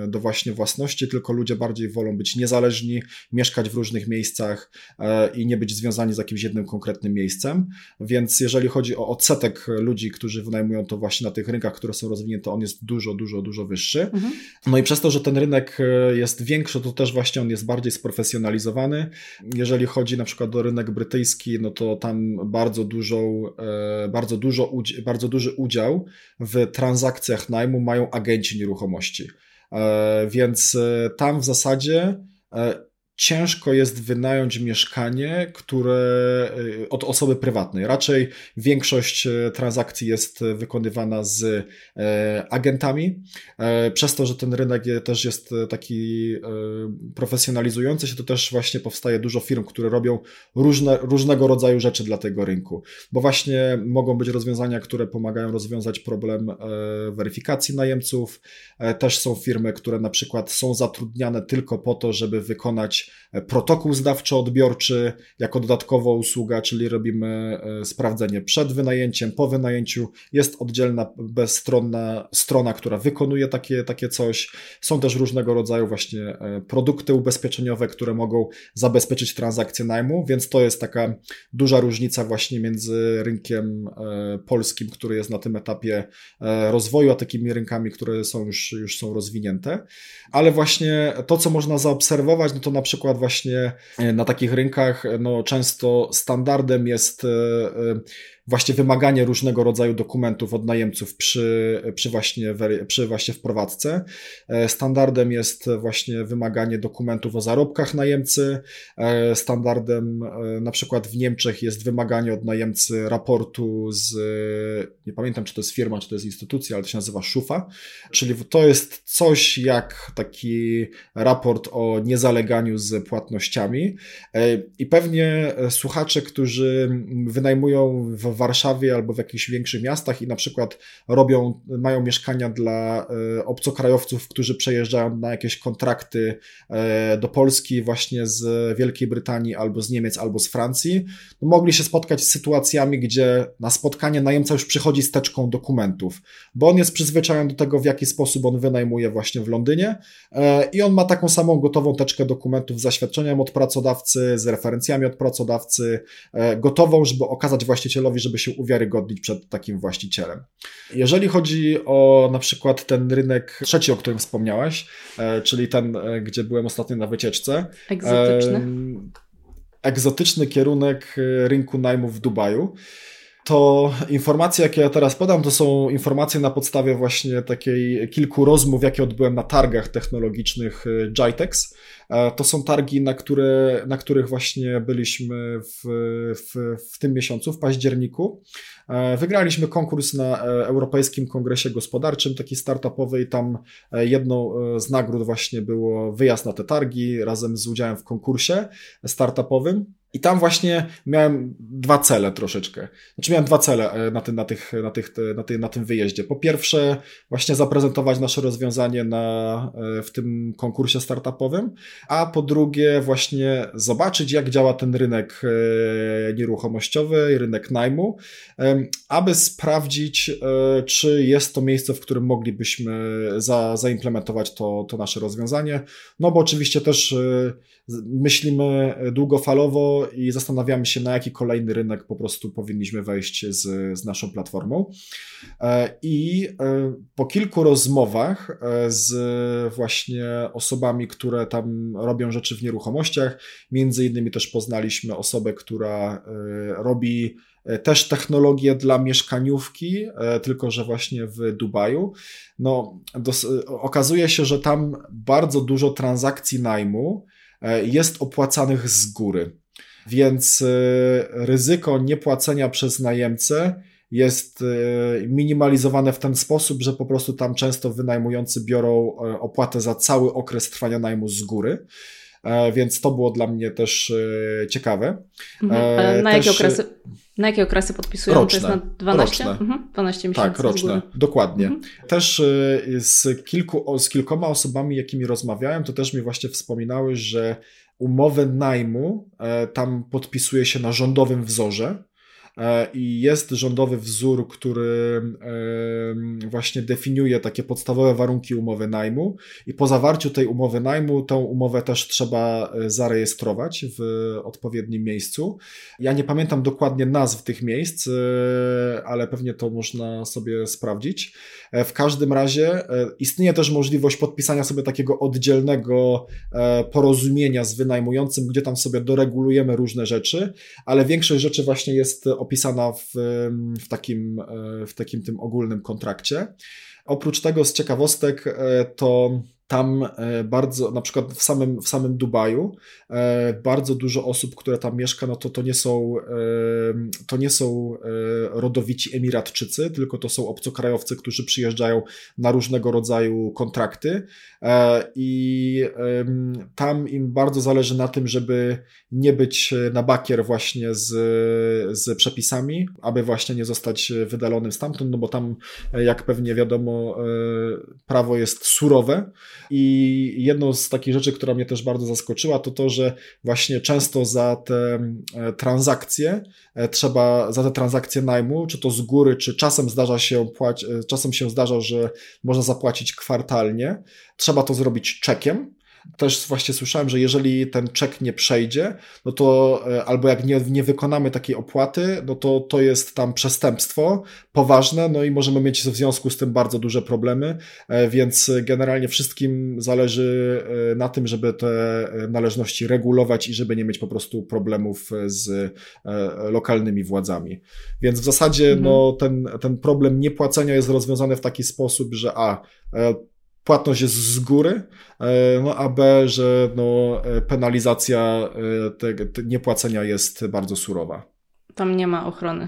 e, do właśnie własności, tylko ludzie bardziej wolą być niezależni, mieszkać w różnych miejscach e, i nie być związani z jakimś jednym konkretnym miejscem. Więc jeżeli chodzi o odsetek ludzi, którzy wynajmują to właśnie na tych rynkach, które są rozwinięte, on jest dużo, dużo, dużo wyższy. Mhm. No i przez to, że ten rynek e, jest większy, to też właśnie on jest bardziej sprofesjonalizowany. Jeżeli chodzi na przykład o rynek brytyjski, no to tam bardzo dużą, bardzo dużo, bardzo duży udział w transakcjach najmu mają agenci nieruchomości. E, więc e, tam w zasadzie e, ciężko jest wynająć mieszkanie, które y, od osoby prywatnej. Raczej większość y, transakcji jest wykonywana z e, agentami. E, przez to, że ten rynek też jest taki e, profesjonalizujący się, to też właśnie powstaje dużo firm, które robią różne, różnego rodzaju rzeczy dla tego rynku. Bo właśnie mogą być rozwiązania, które pomagają rozwiązać problem weryfikacji najemców. Też są firmy, które na przykład są zatrudniane tylko po to, żeby wykonać protokół zdawczo-odbiorczy jako dodatkowa usługa, czyli robimy e, sprawdzenie przed wynajęciem, po wynajęciu. Jest oddzielna, bezstronna strona, która wykonuje takie, takie coś. Są też różnego rodzaju właśnie e, produkty ubezpieczeniowe, które mogą zabezpieczyć transakcję najmu, więc to jest taka duża różnica właśnie między rynkiem e, polskim, który jest na tym etapie rozwoju, a takimi rynkami, które są już, już są rozwinięte. Ale właśnie to, co można zaobserwować, no to na przykład przykład właśnie e, na takich rynkach e, no, często standardem jest e, właśnie wymaganie różnego rodzaju dokumentów od najemców przy, przy, właśnie, przy właśnie wprowadzce. E, standardem jest właśnie wymaganie dokumentów o zarobkach najemcy. E, standardem e, na przykład w Niemczech jest wymaganie od najemcy raportu z, nie pamiętam czy to jest firma, czy to jest instytucja, ale to się nazywa SZUFA, czyli to jest coś jak taki raport o niezaleganiu z płatnościami i pewnie słuchacze, którzy wynajmują w Warszawie albo w jakichś większych miastach i na przykład robią, mają mieszkania dla e, obcokrajowców, którzy przejeżdżają na jakieś kontrakty e, do Polski właśnie z Wielkiej Brytanii albo z Niemiec albo z Francji, no mogli się spotkać z sytuacjami, gdzie na spotkanie najemca już przychodzi z teczką dokumentów, bo on jest przyzwyczajony do tego, w jaki sposób on wynajmuje właśnie w Londynie e, i on ma taką samą gotową teczkę dokumentów z zaświadczeniem od pracodawcy, z referencjami od pracodawcy, gotową, żeby okazać właścicielowi, żeby się uwiarygodnić przed takim właścicielem. Jeżeli chodzi o na przykład ten rynek trzeci, o którym wspomniałaś, e, czyli ten, e, gdzie byłem ostatnio na wycieczce. Egzotyczny. Egzotyczny kierunek e, rynku najmu w Dubaju. To informacje, jakie ja teraz podam, to są informacje na podstawie właśnie takiej kilku rozmów, jakie odbyłem na targach technologicznych JITEX. E, to są targi, na, które, na których właśnie byliśmy w, w, w tym miesiącu, w październiku. E, wygraliśmy konkurs na e, Europejskim Kongresie Gospodarczym, taki startupowy, i tam jedną z nagród właśnie było wyjazd na te targi razem z udziałem w konkursie startupowym. I tam właśnie miałem dwa cele troszeczkę. Znaczy miałem dwa cele e, na tym, na, tych, na, tych, na, ty, na tym wyjeździe. Po pierwsze, właśnie zaprezentować nasze rozwiązanie na, e, w tym konkursie startupowym, a po drugie, właśnie zobaczyć, jak działa ten rynek e, nieruchomościowy, rynek najmu, aby sprawdzić, czy jest to miejsce, w którym moglibyśmy za, zaimplementować to, to nasze rozwiązanie. No bo oczywiście też myślimy długofalowo i zastanawiamy się, na jaki kolejny rynek po prostu powinniśmy wejść z, z naszą platformą. E, I e, po kilku rozmowach e, z właśnie osobami, które tam robią rzeczy w nieruchomościach, między innymi też poznaliśmy osobę, która robi też technologię dla mieszkaniówki, tylko że właśnie w Dubaju. No, dos- okazuje się, że tam bardzo dużo transakcji najmu jest opłacanych z góry. Więc e, ryzyko niepłacenia przez najemcę jest e, minimalizowane w ten sposób, że po prostu tam często wynajmujący biorą opłatę za cały okres trwania najmu z góry. Więc to było dla mnie też ciekawe. Mhm. Na, też... jakie okresy, na jakie okresy podpisują? Roczne, to jest na 12? Roczne. Mhm. 12 miesięcy. Tak, roczne, dokładnie. Mhm. Też z, kilku, z kilkoma osobami, jakimi rozmawiałem, to też mi właśnie wspominały, że umowę najmu e, tam podpisuje się na rządowym wzorze. E, I jest rządowy wzór, który właśnie definiuje takie podstawowe warunki umowy najmu, i po zawarciu tej umowy najmu, tą umowę też trzeba e, zarejestrować w odpowiednim miejscu. Ja nie pamiętam dokładnie nazw tych miejsc, ale pewnie to można sobie sprawdzić. W każdym razie istnieje też możliwość podpisania sobie takiego oddzielnego porozumienia z wynajmującym, gdzie tam sobie doregulujemy różne rzeczy, ale większość rzeczy właśnie jest opisana w, w, takim, w takim tym ogólnym kontrakcie. Oprócz tego z ciekawostek e, to tam e, bardzo, na przykład w samym, w samym Dubaju, e, bardzo dużo osób, które tam mieszka, no to to nie są, to nie są rodowici Emiratczycy, tylko to są obcokrajowcy, którzy przyjeżdżają na różnego rodzaju kontrakty. I tam im bardzo zależy na tym, żeby nie być na bakier właśnie z, z przepisami, aby właśnie nie zostać wydalonym stamtąd, no bo tam, jak pewnie wiadomo, prawo jest surowe, i jedną z takich rzeczy, która mnie też bardzo zaskoczyła, to to, że właśnie często za te e, transakcje e, trzeba, za te transakcje najmu, czy to z góry, czy czasem zdarza się płać, e, czasem się zdarza, że można zapłacić kwartalnie, trzeba to zrobić czekiem też właśnie słyszałem, że jeżeli ten czek nie przejdzie, no to e, albo jak nie, nie wykonamy takiej opłaty, no to to jest tam przestępstwo poważne, no i możemy mieć w związku z tym bardzo duże problemy, e, więc generalnie wszystkim zależy e, na tym, żeby te należności regulować i żeby nie mieć po prostu problemów z lokalnymi władzami. Więc w zasadzie mhm. no, ten, ten problem niepłacenia jest rozwiązany w taki sposób, że a płatność jest z góry, e, no a B, że no, e, penalizacja te, te niepłacenia jest bardzo surowa. Tam nie ma ochrony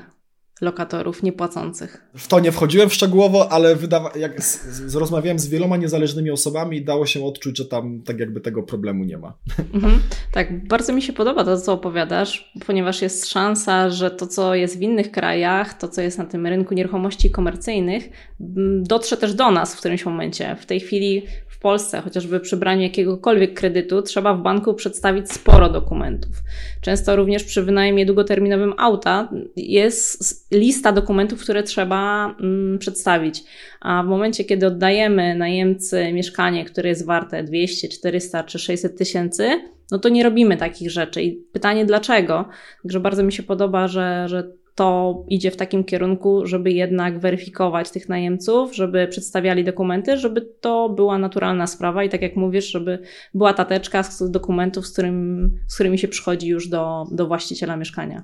lokatorów niepłacących. W to nie wchodziłem szczegółowo, ale wydawa- jak z, z, rozmawiałem z wieloma niezależnymi osobami dało się odczuć, że tam tak jakby tego problemu nie ma. <laughs> Mhm. Tak, bardzo mi się podoba to, co opowiadasz, ponieważ jest szansa, że to, co jest w innych krajach, to, co jest na tym rynku nieruchomości komercyjnych, dotrze też do nas w którymś momencie. W tej chwili w Polsce, chociażby przy braniu jakiegokolwiek kredytu, trzeba w banku przedstawić sporo dokumentów. Często również przy wynajmie długoterminowym auta jest lista dokumentów, które trzeba mm, przedstawić. A w momencie, kiedy oddajemy najemcy mieszkanie, które jest warte 200, 400 czy 600 tysięcy, no to nie robimy takich rzeczy. I pytanie dlaczego? Także bardzo mi się podoba, że, że to idzie w takim kierunku, żeby jednak weryfikować tych najemców, żeby przedstawiali dokumenty, żeby to była naturalna sprawa i tak jak mówisz, żeby była tateczka z dokumentów, z, którym, z którymi się przychodzi już do, do właściciela mieszkania.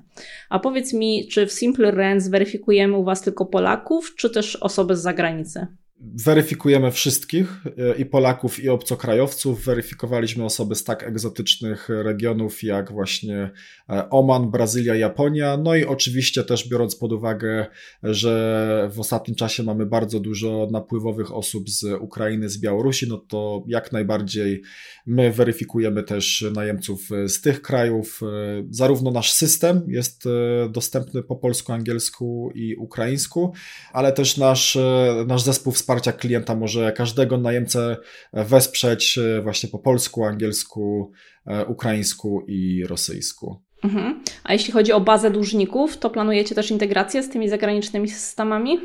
A powiedz mi, czy w Simple Rent zweryfikujemy u Was tylko Polaków, czy też osoby z zagranicy? Weryfikujemy wszystkich e, i Polaków, i obcokrajowców. Weryfikowaliśmy osoby z tak egzotycznych regionów jak właśnie e, Oman, Brazylia, Japonia. No i oczywiście też biorąc pod uwagę, że w ostatnim czasie mamy bardzo dużo napływowych osób z Ukrainy, z Białorusi, no to jak najbardziej my weryfikujemy też najemców z tych krajów. E, zarówno nasz system jest dostępny po polsku, angielsku i ukraińsku, ale też nasz, nasz zespół wsparcia klienta może każdego najemcę wesprzeć e, właśnie po polsku, angielsku, e, ukraińsku i rosyjsku. Mhm. A jeśli chodzi o bazę dłużników, to planujecie też integrację z tymi zagranicznymi systemami?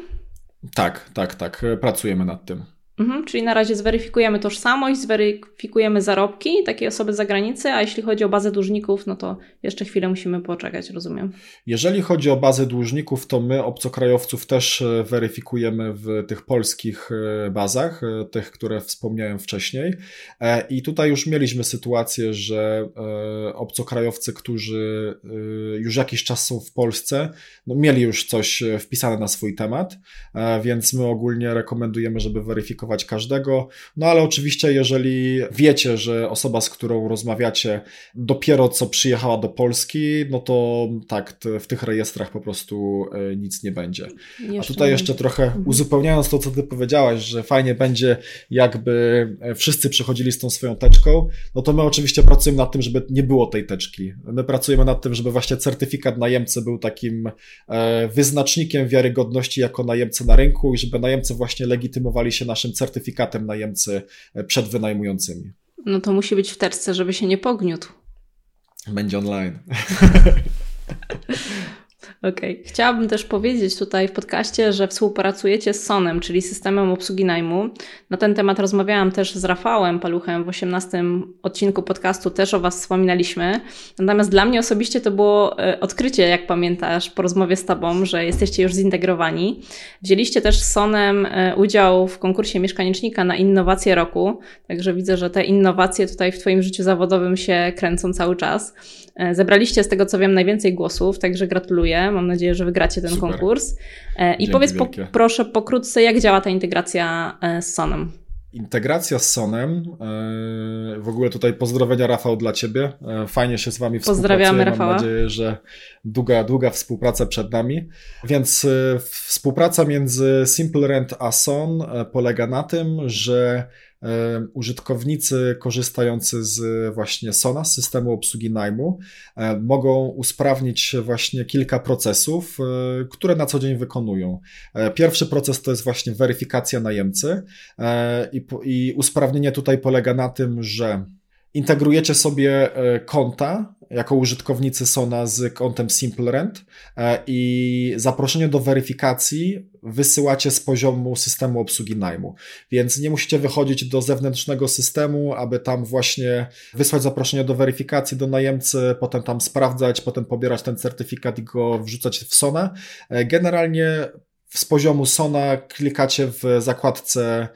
Tak, tak, tak. Pracujemy nad tym. Mhm, czyli na razie zweryfikujemy tożsamość, zweryfikujemy zarobki takiej osoby z zagranicy, a jeśli chodzi o bazę dłużników, no to jeszcze chwilę musimy poczekać, rozumiem. Jeżeli chodzi o bazę dłużników, to my obcokrajowców też e, weryfikujemy w tych polskich e, bazach, e, tych, które wspomniałem wcześniej. I tutaj już mieliśmy sytuację, że obcokrajowcy, którzy już jakiś czas są w Polsce, no mieli już coś wpisane na swój temat, więc my ogólnie rekomendujemy, żeby weryfikować każdego. No ale oczywiście, jeżeli wiecie, że osoba, z którą rozmawiacie, dopiero co przyjechała do Polski, no to tak, w tych rejestrach po prostu e, nic nie będzie. Jeszcze A tutaj jeszcze trochę mhm. uzupełniając to, co ty powiedziałaś, że fajnie będzie, jakby e, wszyscy przychodzili z tą swoją teczką, no to my oczywiście pracujemy nad tym, żeby nie było tej teczki. My pracujemy nad tym, żeby właśnie certyfikat najemcy był takim e, wyznacznikiem wiarygodności jako najemcy na rynku i żeby najemcy właśnie legitymowali się naszym certyfikatem najemcy e, przed wynajmującymi. No to musi być w teczce, żeby się nie pogniótł. Będzie online. <laughs> Okej. Okay. Chciałabym też powiedzieć tutaj w podcaście, że współpracujecie z Sonem, czyli systemem obsługi najmu. Na ten temat rozmawiałam też z Rafałem Paluchem w 18 odcinku podcastu, też o Was wspominaliśmy. Natomiast dla mnie osobiście to było e, odkrycie, jak pamiętasz, po rozmowie z Tobą, że jesteście już zintegrowani. Wzięliście też z Sonem e, udział w konkursie mieszkanicznika na innowacje roku, także widzę, że te innowacje tutaj w Twoim życiu zawodowym się kręcą cały czas. E, zebraliście z tego co wiem najwięcej głosów, także gratuluję. Mam nadzieję, że wygracie ten Super. konkurs. E, I Dzięki powiedz po, proszę pokrótce, jak działa ta integracja e, z Sonem? Integracja z Sonem. W ogóle tutaj pozdrowienia Rafał dla Ciebie. Fajnie się z Wami Pozdrawiamy Rafała. Mam nadzieję, że długa, długa współpraca przed nami. Więc współpraca między Simple Rent a Son polega na tym, że użytkownicy korzystający z właśnie Sona, systemu obsługi najmu, mogą usprawnić właśnie kilka procesów, e, które na co dzień wykonują. E, pierwszy proces to jest właśnie weryfikacja najemcy e, i usprawnienie tutaj polega na tym, że integrujecie sobie konta jako użytkownicy Sona z kontem SimpleRent e, i zaproszenie do weryfikacji wysyłacie z poziomu systemu obsługi najmu. Więc nie musicie wychodzić do zewnętrznego systemu, aby tam właśnie wysłać zaproszenie do weryfikacji do najemcy, potem tam sprawdzać, potem pobierać ten certyfikat i go wrzucać w Sona. E, generalnie z poziomu Sona klikacie w zakładce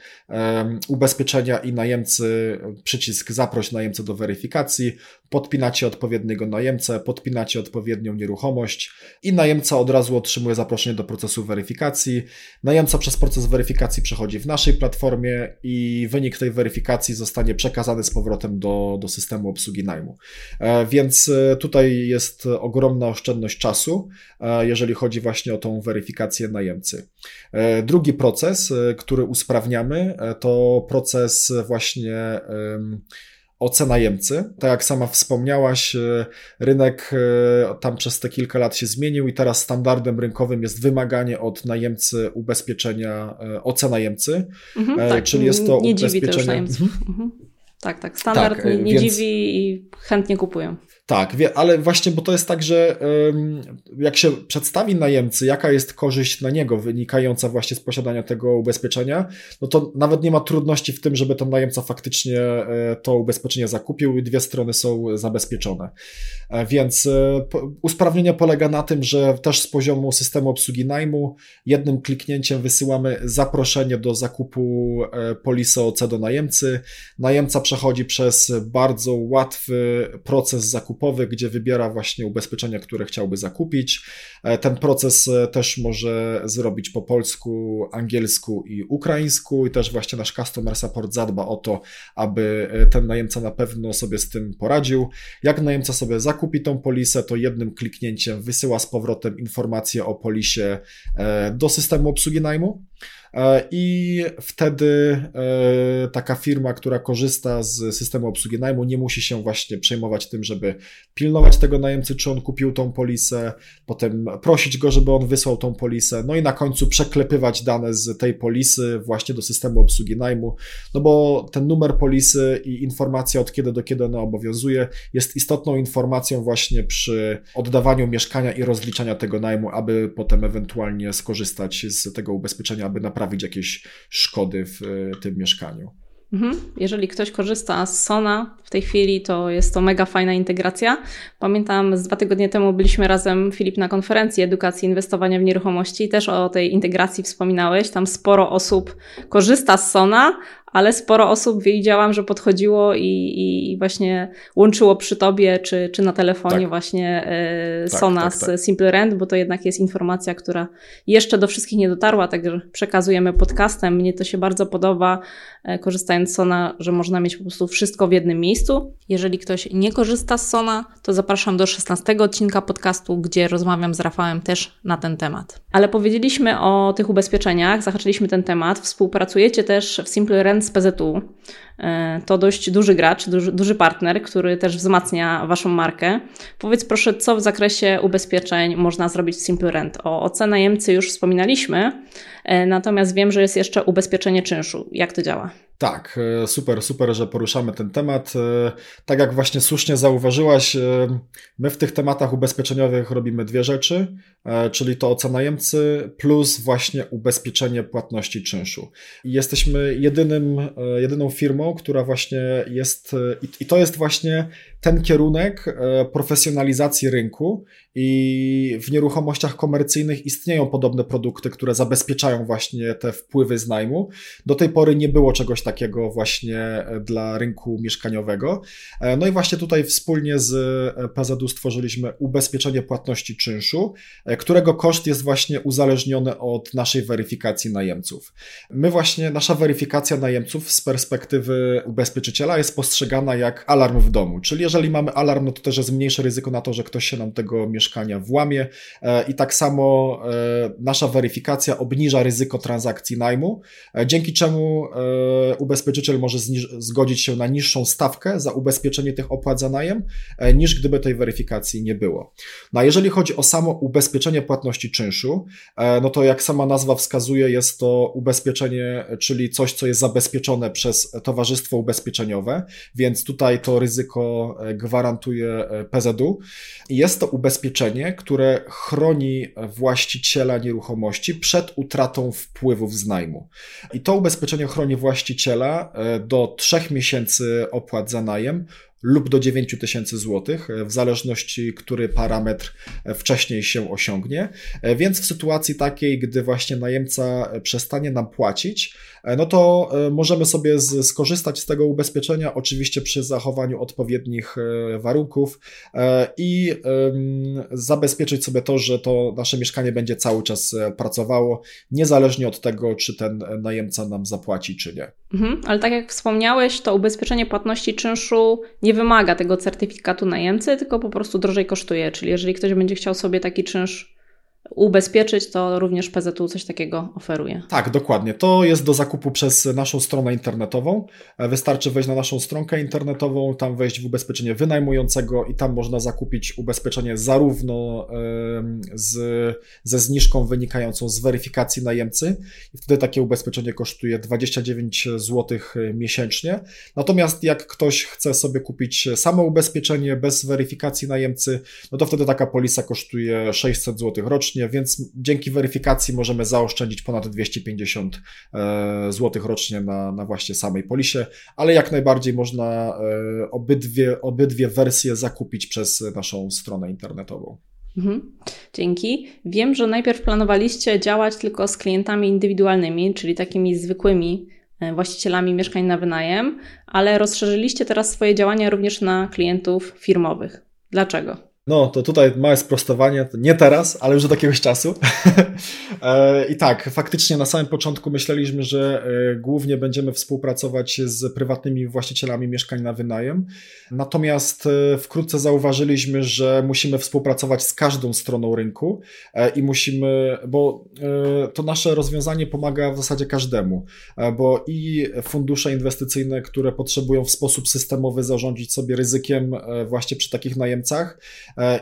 ubezpieczenia i najemcy przycisk zaproś najemcę do weryfikacji, podpinacie odpowiedniego najemcę, podpinacie odpowiednią nieruchomość i najemca od razu otrzymuje zaproszenie do procesu weryfikacji. Najemca przez proces weryfikacji przechodzi w naszej platformie i wynik tej weryfikacji zostanie przekazany z powrotem do, do systemu obsługi najmu. E, więc e, tutaj jest ogromna oszczędność czasu, e, jeżeli chodzi właśnie o tą weryfikację najemcy. Drugi proces, który usprawniamy, to proces właśnie ocena najemcy. Tak jak sama wspomniałaś, e, rynek e, tam przez te kilka lat się zmienił i teraz standardem rynkowym jest wymaganie od najemcy ubezpieczenia OC najemcy, mhm, tak, czyli jest to nie ubezpieczenie. Dziwi to mhm. mhm. Tak, tak. Standard tak, nie, nie więc... dziwi i chętnie kupują. Tak, wie, ale właśnie, bo to jest tak, że jak się przedstawi najemcy, jaka jest korzyść na niego wynikająca właśnie z posiadania tego ubezpieczenia, no to nawet nie ma trudności w tym, żeby ten najemca faktycznie e, to ubezpieczenie zakupił i dwie strony są zabezpieczone. E, więc e, usprawnienie polega na tym, że też z poziomu systemu obsługi najmu jednym kliknięciem wysyłamy zaproszenie do zakupu polisy OC do najemcy. Najemca przechodzi przez bardzo łatwy proces zakupu zakupowy, gdzie wybiera właśnie ubezpieczenia, które chciałby zakupić. E, ten proces e, też może zrobić po polsku, angielsku i ukraińsku i też właśnie nasz customer support zadba o to, aby e, ten najemca na pewno sobie z tym poradził. Jak najemca sobie zakupi tą polisę, to jednym kliknięciem wysyła z powrotem informację o polisie do systemu obsługi najmu. E, I wtedy e, taka firma, która korzysta z systemu obsługi najmu, nie musi się właśnie przejmować tym, żeby pilnować tego najemcy, czy on kupił tą polisę, potem prosić go, żeby on wysłał tą polisę, no i na końcu przeklepywać dane z tej polisy właśnie do systemu obsługi najmu, no bo ten numer polisy i informacja od kiedy do kiedy ona obowiązuje jest istotną informacją właśnie przy oddawaniu mieszkania i rozliczania tego najmu, aby potem ewentualnie skorzystać z tego ubezpieczenia, aby naprawdę naprawić jakieś szkody w e, tym mieszkaniu. Mhm. Jeżeli ktoś korzysta z Sona w tej chwili, to jest to mega fajna integracja. Pamiętam, z dwa tygodnie temu byliśmy razem, Filip, na konferencji edukacji inwestowania w nieruchomości. Też o tej integracji wspominałeś. Tam sporo osób korzysta z Sona, ale sporo osób wiedziałam, że podchodziło i, i właśnie łączyło przy tobie czy, czy na telefonie tak. właśnie y, tak, Sona tak, tak, z Simple Rent, bo to jednak jest informacja, która jeszcze do wszystkich nie dotarła, także przekazujemy podcastem. Mnie to się bardzo podoba, y, korzystając z Sona, że można mieć po prostu wszystko w jednym miejscu. Jeżeli ktoś nie korzysta z Sona, to zapraszam do 16 odcinka podcastu, gdzie rozmawiam z Rafałem też na ten temat. Ale powiedzieliśmy o tych ubezpieczeniach, zahaczyliśmy ten temat. Współpracujecie też w Simple Rent z PZU. E, to dość duży gracz, duży, duży partner, który też wzmacnia Waszą markę. Powiedz proszę, co w zakresie ubezpieczeń można zrobić w Simple Rent? O OC najemcy już wspominaliśmy, natomiast wiem, że jest jeszcze ubezpieczenie czynszu. Jak to działa? Tak, e, super, super, że poruszamy ten temat. Tak jak właśnie słusznie zauważyłaś, my w tych tematach ubezpieczeniowych robimy dwie rzeczy, czyli to OC najemcy plus właśnie ubezpieczenie płatności czynszu. Jesteśmy jedynym, jedyną firmą, która właśnie jest, i to jest właśnie ten kierunek e, profesjonalizacji rynku i w nieruchomościach komercyjnych istnieją podobne produkty, które zabezpieczają właśnie te wpływy z najmu. Do tej pory nie było czegoś takiego właśnie e, dla rynku mieszkaniowego. E, no i właśnie tutaj wspólnie z PZU stworzyliśmy ubezpieczenie płatności czynszu, którego koszt jest właśnie uzależniony od naszej weryfikacji najemców. My właśnie, nasza weryfikacja najemców z perspektywy ubezpieczyciela jest postrzegana jak alarm w domu, czyli jeżeli mamy alarm, no to też jest mniejsze ryzyko na to, że ktoś się nam tego mieszkania włamie e, i tak samo e, nasza weryfikacja obniża ryzyko transakcji najmu, e, dzięki czemu ubezpieczyciel może zgodzić się na niższą stawkę za ubezpieczenie tych opłat za najem, niż gdyby tej weryfikacji nie było. No a jeżeli chodzi o samo ubezpieczenie płatności czynszu, no to jak sama nazwa wskazuje, jest to ubezpieczenie, czyli coś, co jest zabezpieczone przez towarzystwo ubezpieczeniowe, więc tutaj to ryzyko gwarantuje e, PZU. Jest to ubezpieczenie, które chroni właściciela nieruchomości przed utratą wpływów z najmu. I to ubezpieczenie chroni właściciela e, do trzech miesięcy opłat za najem lub do 9 tysięcy złotych, e, w zależności, który parametr e, wcześniej się osiągnie. E, więc w sytuacji takiej, gdy właśnie najemca przestanie nam płacić, no to możemy sobie z, skorzystać z tego ubezpieczenia, oczywiście przy zachowaniu odpowiednich warunków i zabezpieczyć sobie to, że to nasze mieszkanie będzie cały czas pracowało, niezależnie od tego, czy ten najemca nam zapłaci, czy nie. Mhm, ale tak jak wspomniałeś, to ubezpieczenie płatności czynszu nie wymaga tego certyfikatu najemcy, tylko po prostu drożej kosztuje. Czyli jeżeli ktoś będzie chciał sobie taki czynsz ubezpieczyć, to również PZU coś takiego oferuje. Tak, dokładnie. To jest do zakupu przez naszą stronę internetową. E, wystarczy wejść na naszą stronkę internetową, tam wejść w ubezpieczenie wynajmującego i tam można zakupić ubezpieczenie zarówno z, ze zniżką wynikającą z weryfikacji najemcy i wtedy takie ubezpieczenie kosztuje 29 zł miesięcznie. Natomiast jak ktoś chce sobie kupić samo ubezpieczenie bez weryfikacji najemcy, no to wtedy taka polisa kosztuje 600 zł rocznie rocznie, więc dzięki weryfikacji możemy zaoszczędzić ponad 250 e, zł rocznie na, na właśnie samej polisie, ale jak najbardziej można e, obydwie, obydwie wersje zakupić przez naszą stronę internetową. Mhm. Dzięki. Wiem, że najpierw planowaliście działać tylko z klientami indywidualnymi, czyli takimi zwykłymi e, właścicielami mieszkań na wynajem, ale rozszerzyliście teraz swoje działania również na klientów firmowych. Dlaczego? No, to tutaj małe sprostowanie, nie teraz, ale już od jakiegoś czasu. <laughs> E, I tak, faktycznie na samym początku myśleliśmy, że e, głównie będziemy współpracować z prywatnymi właścicielami mieszkań na wynajem. Natomiast e, wkrótce zauważyliśmy, że musimy współpracować z każdą stroną rynku i musimy, bo to nasze rozwiązanie pomaga w zasadzie każdemu, bo i fundusze inwestycyjne, które potrzebują w sposób systemowy zarządzić sobie ryzykiem właśnie przy takich najemcach,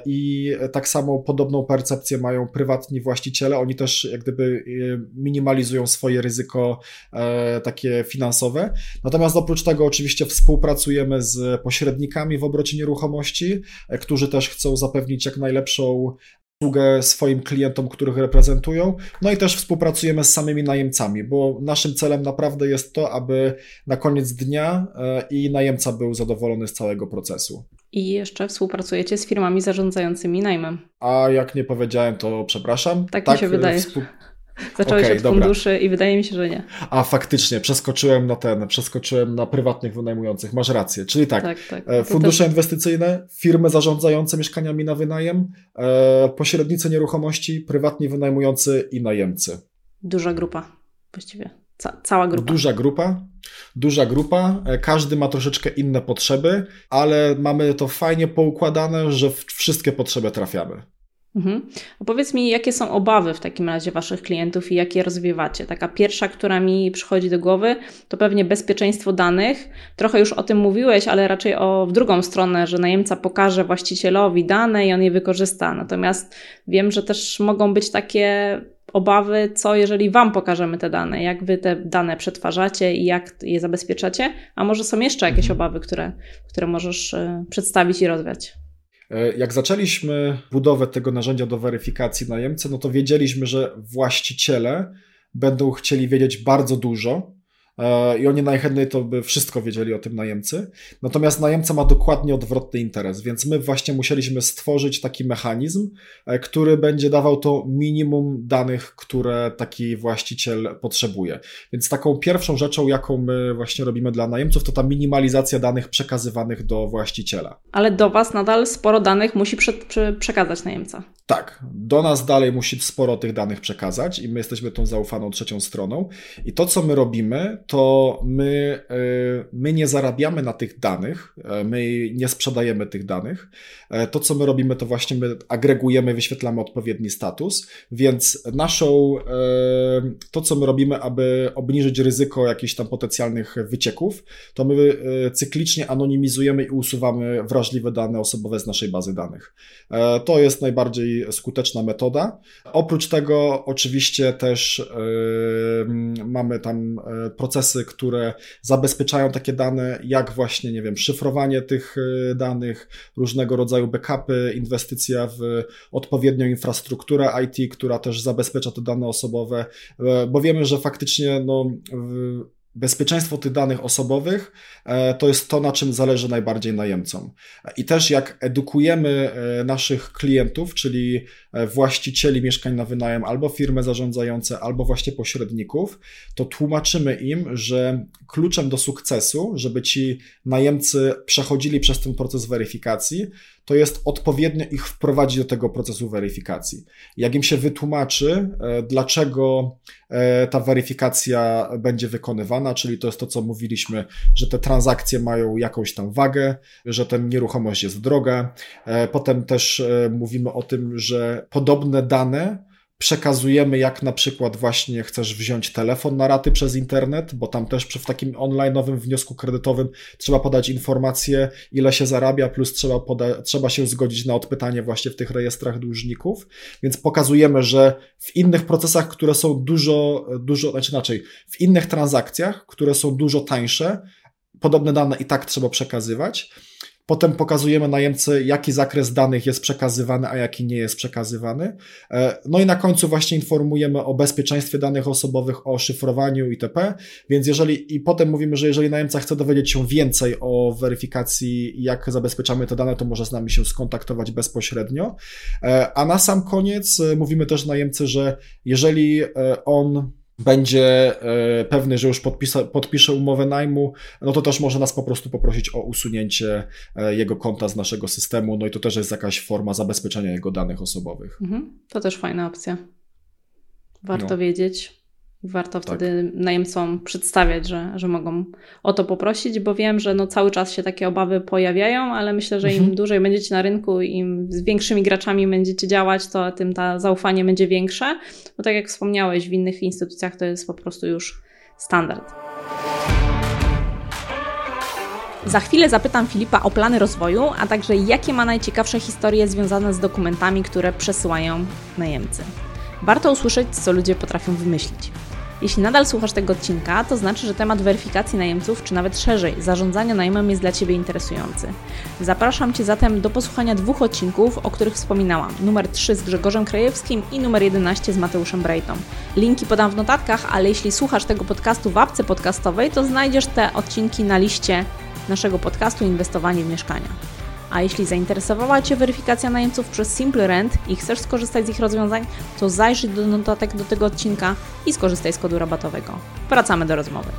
I tak samo podobną percepcję mają prywatni właściciele. Oni też jak gdyby e, minimalizują swoje ryzyko e, takie finansowe. Natomiast oprócz tego oczywiście współpracujemy z pośrednikami w obrocie nieruchomości, którzy też chcą zapewnić jak najlepszą usługę swoim klientom, których reprezentują. No i też współpracujemy z samymi najemcami, bo naszym celem naprawdę jest to, aby na koniec dnia i najemca był zadowolony z całego procesu. I jeszcze współpracujecie z firmami zarządzającymi najmem. A jak nie powiedziałem, to przepraszam. Tak, tak mi się wydaje. Współ... <laughs> Zacząłeś okay, od dobra. funduszy i wydaje mi się, że nie. A faktycznie, przeskoczyłem na ten, przeskoczyłem na prywatnych wynajmujących. Masz rację. Czyli tak, tak, tak. E, fundusze inwestycyjne, firmy zarządzające mieszkaniami na wynajem, e, pośrednicy nieruchomości, prywatni wynajmujący i najemcy. Duża grupa właściwie. Ca cała grupa. Duża grupa duża grupa, e, każdy ma troszeczkę inne potrzeby, ale mamy to fajnie poukładane, że wszystkie potrzeby trafiamy. Mhm. Opowiedz mi, jakie są obawy w takim razie Waszych klientów i jakie rozwiewacie? Taka pierwsza, która mi przychodzi do głowy, to pewnie bezpieczeństwo danych. Trochę już o tym mówiłeś, ale raczej o w drugą stronę, że najemca pokaże właścicielowi dane i on je wykorzysta. Natomiast wiem, że też mogą być takie obawy, co jeżeli Wam pokażemy te dane, jak Wy te dane przetwarzacie i jak je zabezpieczacie, a może są jeszcze jakieś mhm. obawy, które, które możesz e, przedstawić i rozwiać. E, jak zaczęliśmy budowę tego narzędzia do weryfikacji najemcy, no to wiedzieliśmy, że właściciele będą chcieli wiedzieć bardzo dużo i oni najchętniej to by wszystko wiedzieli o tym najemcy. Natomiast najemca ma dokładnie odwrotny interes, więc my właśnie musieliśmy stworzyć taki mechanizm, e, który będzie dawał to minimum danych, które taki właściciel potrzebuje. Więc taką pierwszą rzeczą, jaką my właśnie robimy dla najemców, to ta minimalizacja danych przekazywanych do właściciela. Ale do Was nadal sporo danych musi prze przekazać najemca. Tak, do nas dalej musi sporo tych danych przekazać i my jesteśmy tą zaufaną trzecią stroną. I to, co my robimy, to my, e, my nie zarabiamy na tych danych, e, my nie sprzedajemy tych danych. E, to, co my robimy, to właśnie my agregujemy, wyświetlamy odpowiedni status, więc naszą, to, co my robimy, aby obniżyć ryzyko jakichś tam potencjalnych wycieków, to my cyklicznie anonimizujemy i usuwamy wrażliwe dane osobowe z naszej bazy danych. To jest najbardziej skuteczna metoda. Oprócz tego, oczywiście, też mamy tam procesy, procesy, które zabezpieczają takie dane, jak właśnie, nie wiem, szyfrowanie tych y, danych, różnego rodzaju backupy, inwestycja w odpowiednią infrastrukturę IT, która też zabezpiecza te dane osobowe, e, bo wiemy, że faktycznie no, bezpieczeństwo tych danych osobowych e, to jest to, na czym zależy najbardziej najemcom. I też jak edukujemy e, naszych klientów, czyli e, właścicieli mieszkań na wynajem, albo firmy zarządzające, albo właśnie pośredników, to tłumaczymy im, że kluczem do sukcesu, żeby ci najemcy przechodzili przez ten proces weryfikacji, to jest odpowiednio ich wprowadzić do tego procesu weryfikacji. Jak im się wytłumaczy, e, dlaczego e, ta weryfikacja będzie wykonywana, czyli to jest to, co mówiliśmy, że te transakcje mają jakąś tam wagę, że ta nieruchomość jest droga. E, potem też mówimy o tym, że podobne dane przekazujemy, jak na przykład właśnie chcesz wziąć telefon na raty przez internet, bo tam też w takim online'owym wniosku kredytowym trzeba podać informację, ile się zarabia, plus trzeba, poda- trzeba się zgodzić na odpytanie właśnie w tych rejestrach dłużników. Więc pokazujemy, że w innych procesach, które są dużo, dużo, znaczy inaczej, w innych transakcjach, które są dużo tańsze, podobne dane i tak trzeba przekazywać. Potem pokazujemy najemcy, jaki zakres danych jest przekazywany, a jaki nie jest przekazywany. E, no i na końcu właśnie informujemy o bezpieczeństwie danych osobowych, o szyfrowaniu itp. Więc jeżeli, i potem mówimy, że jeżeli najemca chce dowiedzieć się więcej o weryfikacji, jak zabezpieczamy te dane, to może z nami się skontaktować bezpośrednio. E, a na sam koniec e, mówimy też najemcy, że jeżeli on będzie e, pewny, że już podpisa, podpisze umowę najmu, no to też może nas po prostu poprosić o usunięcie e, jego konta z naszego systemu, no i to też jest jakaś forma zabezpieczenia jego danych osobowych. Mhm. To też fajna opcja. Warto no. wiedzieć. Warto tak. wtedy najemcom przedstawiać, że, że mogą o to poprosić, bo wiem, że no cały czas się takie obawy pojawiają, ale myślę, że im mhm. dłużej będziecie na rynku, im z większymi graczami będziecie działać, to tym ta zaufanie będzie większe. Bo tak jak wspomniałeś, w innych instytucjach to jest po prostu już standard. Za chwilę zapytam Filipa o plany rozwoju, a także jakie ma najciekawsze historie związane z dokumentami, które przesyłają najemcy. Warto usłyszeć, co ludzie potrafią wymyślić. Jeśli nadal słuchasz tego odcinka, to znaczy, że temat weryfikacji najemców, czy nawet szerzej, zarządzania najmem jest dla Ciebie interesujący. Zapraszam Cię zatem do posłuchania dwóch odcinków, o których wspominałam. Numer 3 z Grzegorzem Krajewskim i numer 11 z Mateuszem Brejtą. Linki podam w notatkach, ale jeśli słuchasz tego podcastu w apce podcastowej, to znajdziesz te odcinki na liście naszego podcastu Inwestowanie w mieszkania. A jeśli zainteresowała Cię weryfikacja najemców przez Simple Rent i chcesz skorzystać z ich rozwiązań, to zajrzyj do notatek do tego odcinka i skorzystaj z kodu rabatowego. Wracamy do rozmowy.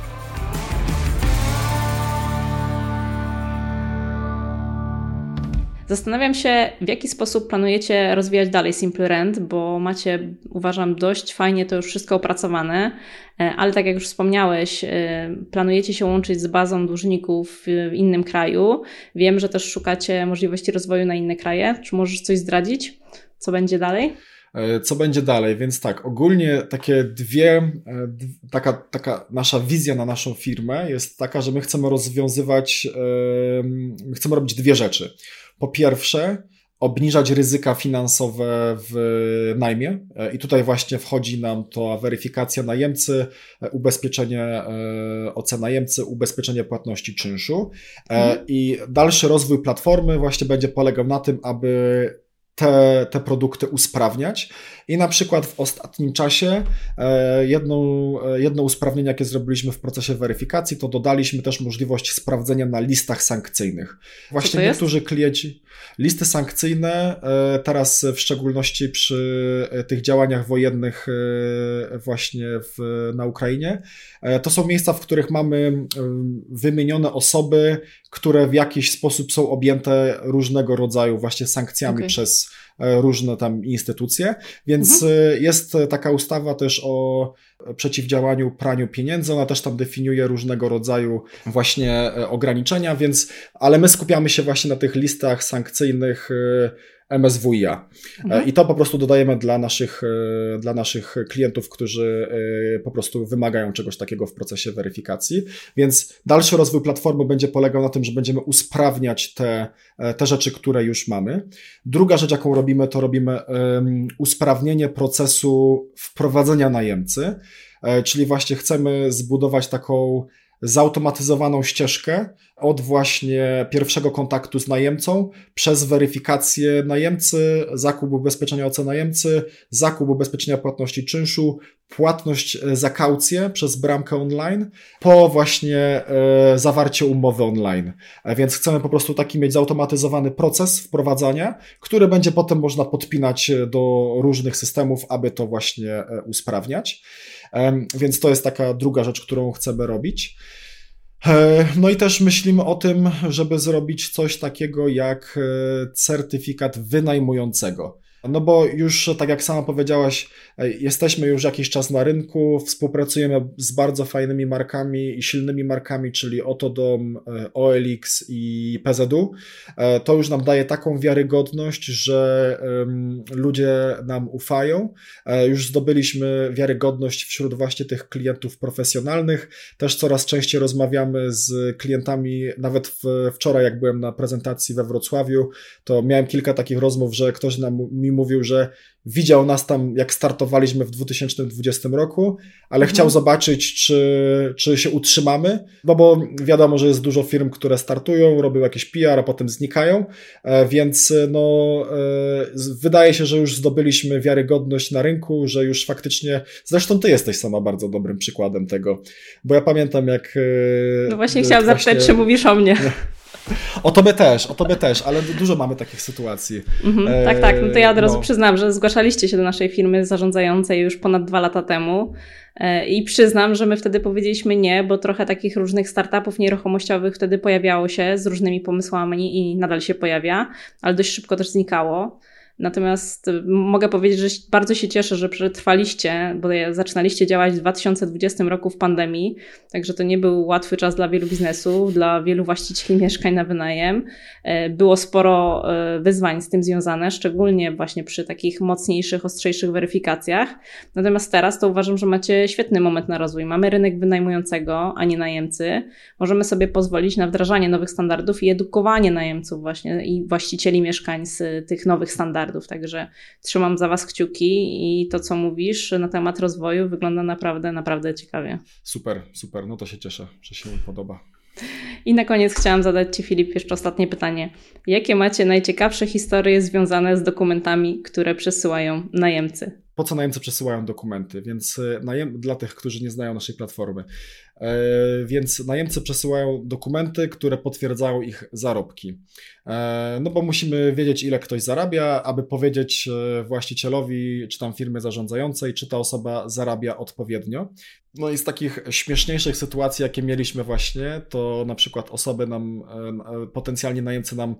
Zastanawiam się, w jaki sposób planujecie rozwijać dalej Simple Rent, bo macie, uważam, dość fajnie to już wszystko opracowane, e, ale tak jak już wspomniałeś, e, planujecie się łączyć z bazą dłużników w innym kraju. Wiem, że też szukacie możliwości rozwoju na inne kraje. Czy możesz coś zdradzić? Co będzie dalej? E, co będzie dalej? Więc tak, ogólnie takie dwie, taka, taka nasza wizja na naszą firmę jest taka, że my chcemy rozwiązywać, my chcemy robić dwie rzeczy. Po pierwsze, obniżać ryzyka finansowe w najmie. I tutaj właśnie wchodzi nam to weryfikacja najemcy, ubezpieczenie OC najemcy, ubezpieczenie płatności czynszu. Mhm. I dalszy rozwój platformy właśnie będzie polegał na tym, aby te, te produkty usprawniać. I na przykład w ostatnim czasie e, jedną, e, jedno usprawnienie, jakie zrobiliśmy w procesie weryfikacji, to dodaliśmy też możliwość sprawdzenia na listach sankcyjnych. Właśnie niektórzy klienci, listy sankcyjne, e, teraz w szczególności przy tych działaniach wojennych właśnie w, na Ukrainie, to są miejsca, w których mamy wymienione osoby, które w jakiś sposób są objęte różnego rodzaju właśnie sankcjami okay. przez różne tam instytucje, więc mhm. E, jest taka ustawa też o przeciwdziałaniu praniu pieniędzy, ona też tam definiuje różnego rodzaju właśnie e, ograniczenia, więc, ale my skupiamy się właśnie na tych listach sankcyjnych MSWiA. Mhm. I to po prostu dodajemy dla naszych, e, dla naszych klientów, którzy e, po prostu wymagają czegoś takiego w procesie weryfikacji. Więc dalszy rozwój platformy będzie polegał na tym, że będziemy usprawniać te, e, te rzeczy, które już mamy. Druga rzecz, jaką robimy, to robimy usprawnienie procesu wprowadzenia najemcy, czyli właśnie chcemy zbudować taką zautomatyzowaną ścieżkę od właśnie pierwszego kontaktu z najemcą przez weryfikację najemcy, zakup ubezpieczenia OC najemcy, zakup ubezpieczenia płatności czynszu, płatność e, za kaucję przez bramkę online, po właśnie e, zawarcie umowy online. E, więc chcemy po prostu taki mieć zautomatyzowany proces wprowadzania, który będzie potem można podpinać do różnych systemów, aby to właśnie usprawniać. Więc to jest taka druga rzecz, którą chcemy robić. E, no i też myślimy o tym, żeby zrobić coś takiego jak e, certyfikat wynajmującego. No bo już, tak jak sama powiedziałaś, e, jesteśmy już jakiś czas na rynku, współpracujemy z bardzo fajnymi markami i silnymi markami, czyli Otodom, e, OLX i PZU. E, to już nam daje taką wiarygodność, że ludzie nam ufają. Już zdobyliśmy wiarygodność wśród właśnie tych klientów profesjonalnych. Też coraz częściej rozmawiamy z klientami, nawet wczoraj, jak byłem na prezentacji we Wrocławiu, to miałem kilka takich rozmów, że ktoś nam mi mówił, że widział nas tam, jak startowaliśmy w 2020 roku, ale mhm. chciał zobaczyć, czy, czy się utrzymamy, no bo wiadomo, że jest dużo firm, które startują, robią jakiś PR, a potem znikają, e, więc no, e, wydaje się, że już zdobyliśmy wiarygodność na rynku, że już faktycznie, zresztą ty jesteś sama bardzo dobrym przykładem tego, bo ja pamiętam jak... E, no właśnie chciałam właśnie... zapytać, czy mówisz o mnie. <laughs> O tobie też, o tobie też, ale dużo mamy takich sytuacji. Mhm, e, tak, tak. No to ja od razu no. przyznam, że zgłaszaliście się do naszej firmy zarządzającej już ponad dwa lata temu. E, I przyznam, że my wtedy powiedzieliśmy nie, bo trochę takich różnych startupów nieruchomościowych wtedy pojawiało się z różnymi pomysłami i nadal się pojawia, ale dość szybko też znikało. Natomiast y, mogę powiedzieć, że bardzo się cieszę, że przetrwaliście, bo zaczynaliście działać w 2020 roku w pandemii, także to nie był łatwy czas dla wielu biznesów, dla wielu właścicieli mieszkań na wynajem. E, było sporo e, wyzwań z tym związane, szczególnie właśnie przy takich mocniejszych, ostrzejszych weryfikacjach. Natomiast teraz to uważam, że macie świetny moment na rozwój. Mamy rynek wynajmującego, a nie najemcy. Możemy sobie pozwolić na wdrażanie nowych standardów i edukowanie najemców właśnie i właścicieli mieszkań z tych nowych standardów standardów. Także trzymam za Was kciuki i to, co mówisz na temat rozwoju, wygląda naprawdę, naprawdę ciekawie. Super, super. No to się cieszę, że się mi podoba. I na koniec chciałam zadać Ci, Filip, jeszcze ostatnie pytanie. Jakie macie najciekawsze historie związane z dokumentami, które przesyłają najemcy? Po co najemcy przesyłają dokumenty? Więc e, najem, dla tych, którzy nie znają naszej platformy, E, więc najemcy przesyłają dokumenty, które potwierdzają ich zarobki. E, no bo musimy wiedzieć, ile ktoś zarabia, aby powiedzieć właścicielowi, czy tam firmy zarządzającej, czy ta osoba zarabia odpowiednio. No i z takich śmieszniejszych sytuacji, jakie mieliśmy właśnie, to na przykład osoby nam, potencjalnie najemcy nam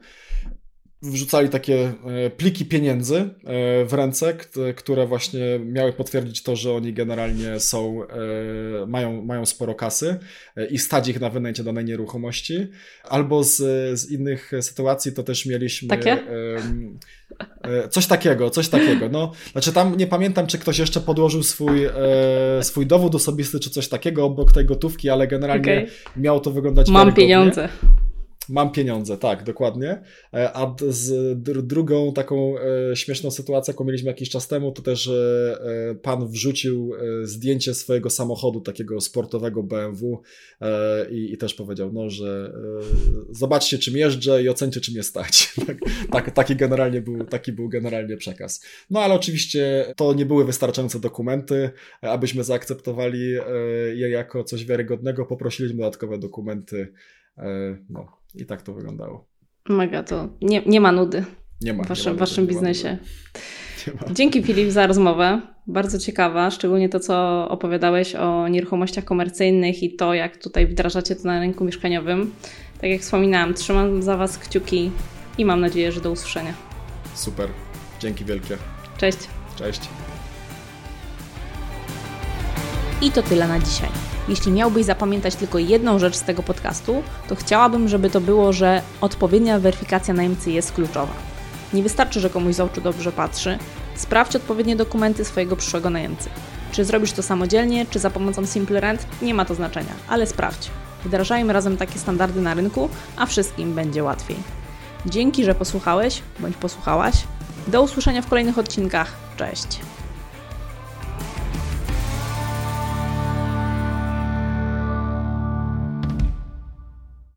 wrzucali takie e, pliki pieniędzy e, w ręce, które właśnie miały potwierdzić to, że oni generalnie są, e, mają, mają sporo kasy i stać ich na wynajęcie danej nieruchomości. Albo z, z innych sytuacji to też mieliśmy. Takie? Coś takiego, coś takiego. No, znaczy tam nie pamiętam, czy ktoś jeszcze podłożył swój, swój dowód osobisty, czy coś takiego obok tej gotówki, ale generalnie okay. miało to wyglądać Mam pieniądze. Mam pieniądze, tak, dokładnie. E, a z drugą taką e, śmieszną sytuacją, jaką mieliśmy jakiś czas temu, to też e, pan wrzucił zdjęcie swojego samochodu, takiego sportowego BMW i, i też powiedział, no, że zobaczcie czym jeżdżę i ocencie czym je stać. <laughs> Tak, tak, taki, generalnie był, taki był generalnie przekaz. No ale oczywiście to nie były wystarczające dokumenty, abyśmy zaakceptowali je jako coś wiarygodnego, poprosiliśmy dodatkowe dokumenty. No, i tak to wyglądało. Mega to. Nie, nie ma nudy. Nie ma. W waszym, nie ma waszym biznesie. Dzięki Filip za rozmowę. Bardzo ciekawa, szczególnie to, co opowiadałeś o nieruchomościach komercyjnych i to, jak tutaj wdrażacie to na rynku mieszkaniowym. Tak jak wspominałam, trzymam za Was kciuki i mam nadzieję, że do usłyszenia. Super. Dzięki wielkie. Cześć. Cześć. I to tyle na dzisiaj. Jeśli miałbyś zapamiętać tylko jedną rzecz z tego podcastu, to chciałabym, żeby to było, że odpowiednia weryfikacja najemcy jest kluczowa. Nie wystarczy, że komuś z oczu dobrze patrzy. Sprawdź odpowiednie dokumenty swojego przyszłego najemcy. Czy zrobisz to samodzielnie, czy za pomocą Simple Rent, nie ma to znaczenia, ale sprawdź. Wdrażajmy razem takie standardy na rynku, a wszystkim będzie łatwiej. Dzięki, że posłuchałeś bądź posłuchałaś. Do usłyszenia w kolejnych odcinkach. Cześć!